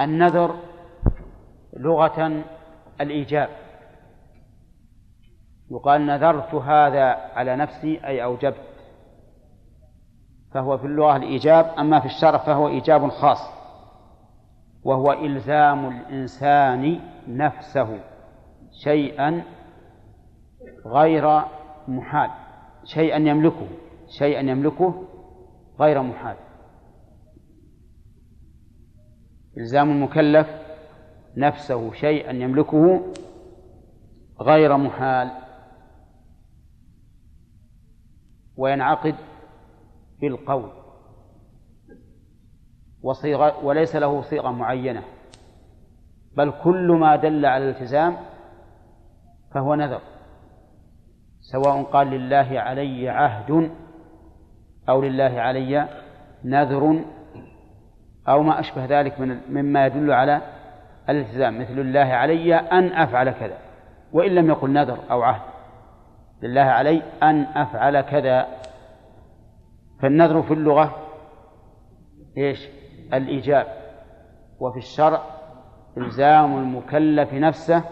A: النذر لغة الإيجاب. يقال نذرت هذا على نفسي أي أوجبت. فهو في اللغة الإيجاب أما في الشرع فهو إيجاب خاص. وهو إلزام الإنسان نفسه شيئا غير محال شيئا يملكه. شيئا يملكه غير محال. إلزام المكلف نفسه شيئا يملكه غير محال. وينعقد بالقول وصيغة وليس له صيغة معينة. بل كل ما دل على الالتزام فهو نذر. سواء قال لله علي عهد أو لله علي نذر أو ما أشبه ذلك من مما يدل على الالتزام. مثل الله علي أن أفعل كذا وإن لم يقل نذر أو عهد. لله علي أن أفعل كذا. فالنذر في اللغة إيش؟ الإيجاب. وفي الشرع إلزام المكلف نفسه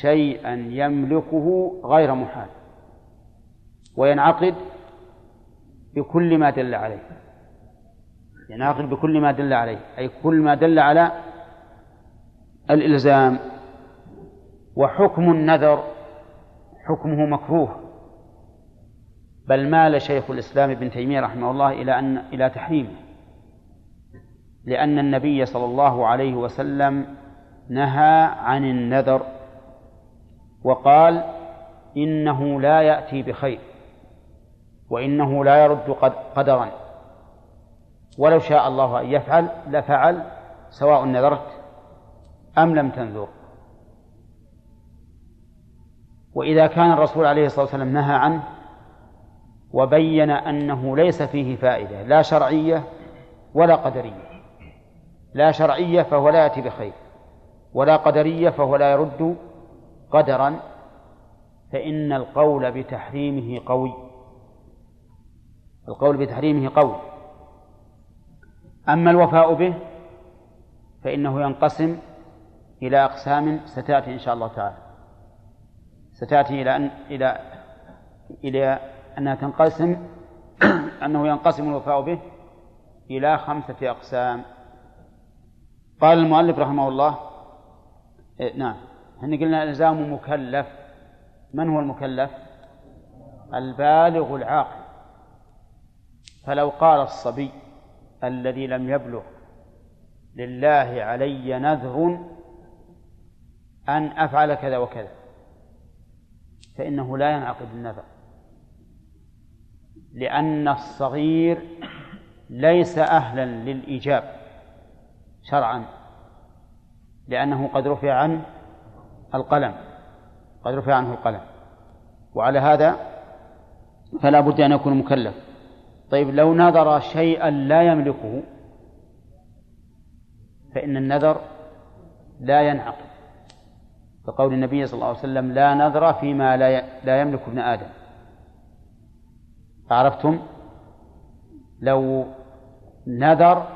A: شيئا يملكه غير محال وينعقد بكل ما دل عليه. ينعقد بكل ما دل عليه. أي كل ما دل على الإلزام وحكم النذر. حكمه مكروه. بل مال شيخ الإسلام ابن تيمية رحمه الله إلى أن إلى تحريمه لأن النبي صلى الله عليه وسلم نهى عن النذر وقال إنه لا يأتي بخير. وإنه لا يرد قدرا. ولو شاء الله أن يفعل لفعل سواء نذرت أم لم تنذر. وإذا كان الرسول عليه الصلاة والسلام نهى عنه وبين أنه ليس فيه فائدة لا شرعية ولا قدرية. لا شرعية فهو لا يأتي بخير ولا قدرية فهو لا يرد قدرا. فإن القول بتحريمه قوي. القول بتحريمه قوي. أما الوفاء به فإنه ينقسم إلى أقسام ستأتي إن شاء الله تعالى. ستأتي إلى أن إلى إلى أنها تنقسم أنه ينقسم الوفاء به إلى خمسة أقسام. قال المؤلف رحمه الله إيه نعم. إحنا قلنا إلزام مكلف. من هو المكلف؟ البالغ العاقل. فلو قال الصبي الذي لم يبلغ لله علي نذر أن أفعل كذا وكذا فإنه لا ينعقد النذر لأن الصغير ليس أهلا للإيجاب شرعا لأنه قد رفع عنه القلم قد رفع عنه القلم وعلى هذا فلا بد أن يكون مكلف. طيب لو نذر شيئا لا يملكه فإن النذر لا ينعقد. كقول النبي صلى الله عليه وسلم لا نذر فيما لا لا يملك ابن آدم. عرفتم لو نذر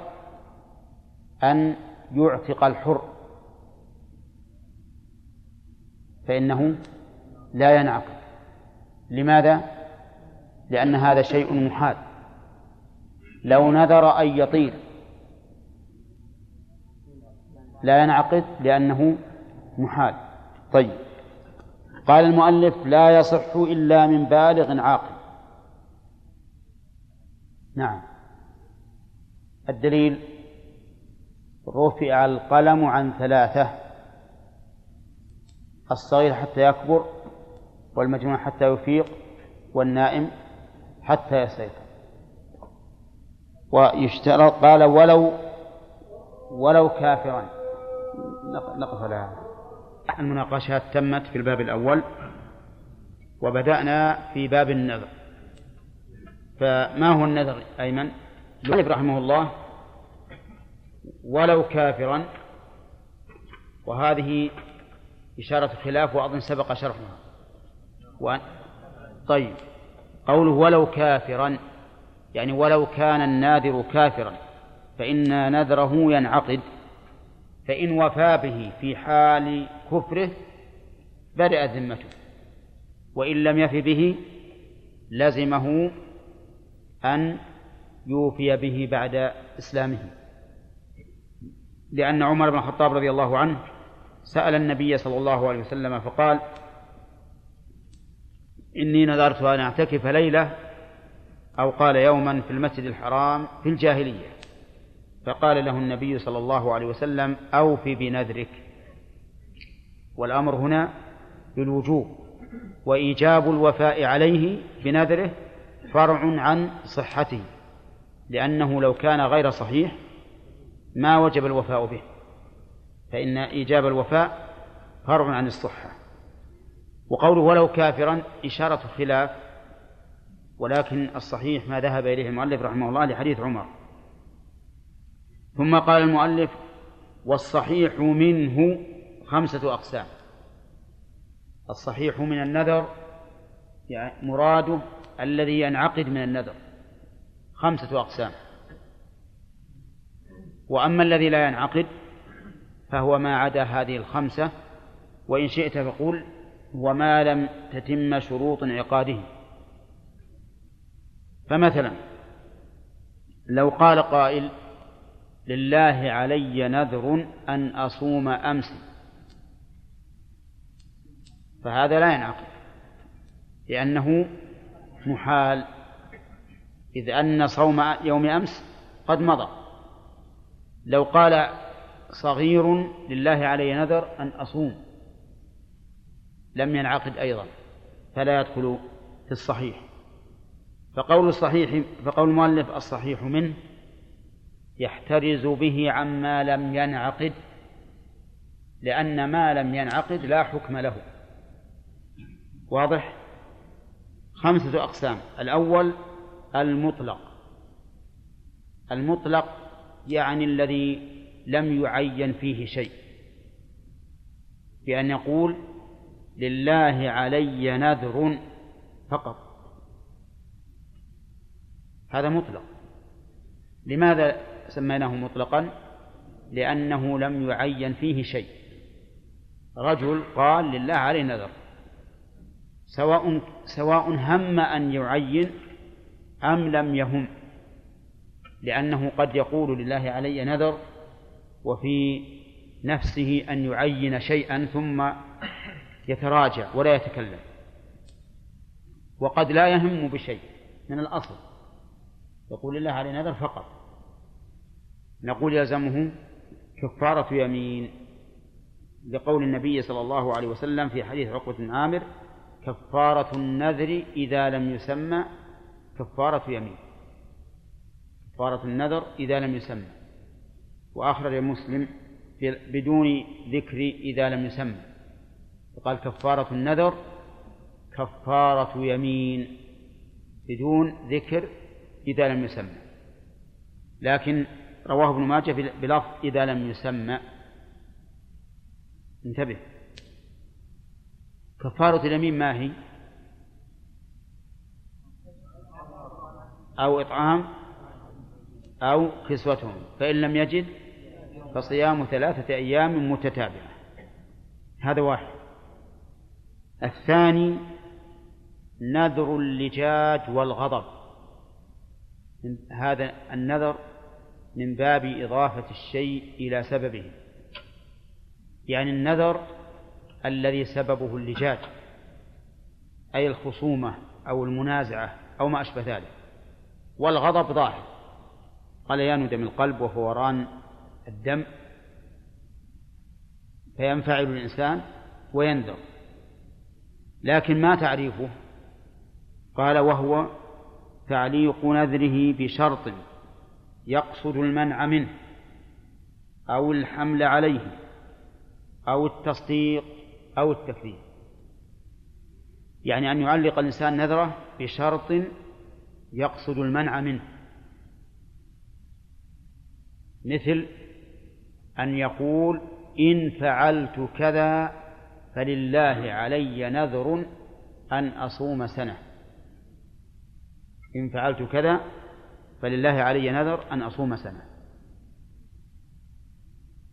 A: أن يعتق الحر فإنه لا ينعقد. لماذا؟ لأن هذا شيء محال. لو نذر أن يطير. لا ينعقد لأنه محال. طيب. قال المؤلف لا يصح إلا من بالغ عاقل. نعم. الدليل رفع القلم عن ثلاثة. الصغير حتى يكبر والمجنون حتى يفيق والنائم حتى يستيقظ ويشترط قال ولو ولو كافرا. نقف على هذا المناقشات تمت في الباب الأول وبدأنا في باب النذر. فما هو النذر أيمن؟ رحمه الله ولو كافرا وهذه إشارة خلاف وأظن سبق شرحها. و... طيب قوله ولو كافرا يعني ولو كان الناذر كافرا فإن نذره ينعقد فإن وفى به في حال كفره بدأت ذمته. وإن لم يف به لزمه أن يوفي به بعد إسلامه. لأن عمر بن الخطاب رضي الله عنه سأل النبي صلى الله عليه وسلم فقال إني نذرت أن أعتكف ليلة أو قال يوما في المسجد الحرام في الجاهلية. فقال له النبي صلى الله عليه وسلم أوف بنذرك. والأمر هنا للوجوب وإيجاب الوفاء عليه بنذره فرع عن صحته لأنه لو كان غير صحيح ما وجب الوفاء به. فإن إيجاب الوفاء فرع عن الصحة. وقوله ولو كافرا إشارة خلاف ولكن الصحيح ما ذهب إليه المؤلف رحمه الله لحديث عمر. ثم قال المؤلف والصحيح منه خمسة أقسام. الصحيح من النذر يعني مراده الذي ينعقد من النذر. خمسة أقسام. وأما الذي لا ينعقد فهو ما عدا هذه الخمسة وإن شئت فقل وما لم تتم شروط انعقاده. فمثلا لو قال قائل لله علي نذر أن أصوم أمس فهذا لا ينعقد لأنه محال إذ أن صوم يوم أمس قد مضى. لو قال صغير لله علي نذر أن أصوم لم ينعقد أيضا فلا يدخل في الصحيح. فقول الصحيح فقول المؤلف الصحيح منه يحترز به عما لم ينعقد لأن ما لم ينعقد لا حكم له. واضح؟ خمسة أقسام. الأول المطلق. المطلق يعني الذي لم يعين فيه شيء. بأن يقول لله علي نذر فقط. هذا مطلق. لماذا سميناه مطلقا؟ لأنه لم يعين فيه شيء. رجل قال لله علي نذر. سواء سواء هم أن يعين أم لم يهم. لأنه قد يقول لله علي نذر وفي نفسه أن يعين شيئا ثم يتراجع ولا يتكلم. وقد لا يهم بشيء من الأصل. يقول لله علي نذر فقط. نقول يلزمه كفارة يمين لقول النبي صلى الله عليه وسلم في حديث عقبة بن عامر كفارة النذر إذا لم يسمى كفارة يمين. كفارة النذر إذا لم يسمى. وأخرج مسلم بدون ذكر إذا لم يسمى. وقال كفارة النذر كفارة يمين بدون ذكر إذا لم يسمى. لكن رواه ابن ماجه بلفظ إذا لم يسمى. انتبه. كفارة اليمين ما هي؟ أو إطعام أو كسوتهم. فإن لم يجد فصيام ثلاثة أيام متتابعة. هذا واحد. الثاني نذر اللجاج والغضب. هذا النذر من باب إضافة الشيء إلى سببه. يعني النذر الذي سببه اللجاج أي الخصومة أو المنازعة أو ما أشبه ذلك. والغضب ظاهر. غليان دم القلب وفوران الدم. فينفعل الإنسان وينذر. لكن ما تعريفه؟ قال وهو تعليق نذره بشرط يقصد المنع منه أو الحمل عليه أو التصديق أو التكذيب. يعني أن يعلق الإنسان نذره بشرط يقصد المنع منه. مثل أن يقول إن فعلت كذا فلله علي نذر أن أصوم سنة. إن فعلت كذا فلله علي نذر أن أصوم سنة.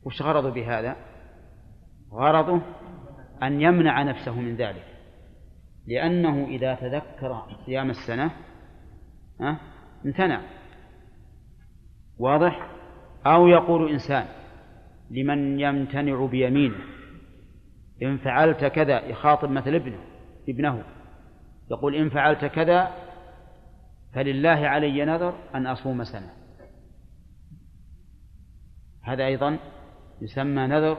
A: وش غرضه بهذا؟ غرضه أن يمنع نفسه من ذلك. لأنه إذا تذكر صيام السنة امتنع. واضح؟ أو يقول إنسان لمن يمتنع بيمينه إن فعلت كذا يخاطب مثل ابنه ابنه يقول إن فعلت كذا فلله علي نذر أن أصوم سنة. هذا أيضا يسمى نذر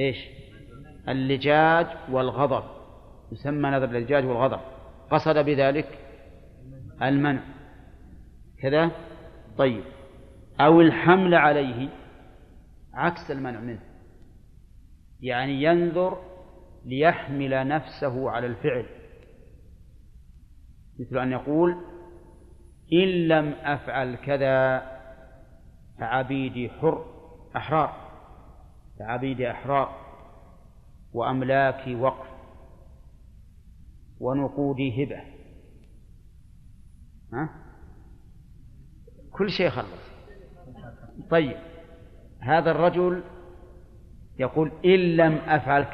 A: إيش؟ اللجاج والغضب. يسمى نذر اللجاج والغضب. قصد بذلك المنع. كذا؟ طيب. أو الحمل عليه عكس المنع منه. يعني ينذر ليحمل نفسه على الفعل. مثل أن يقول إن لم أفعل كذا فعبيدي حر أحرار. فعبيدي أحرار. وأملاكي وقف. ونقودي هبة. ها؟ كل شيء خلص. طيب. هذا الرجل يقول إن لم أفعل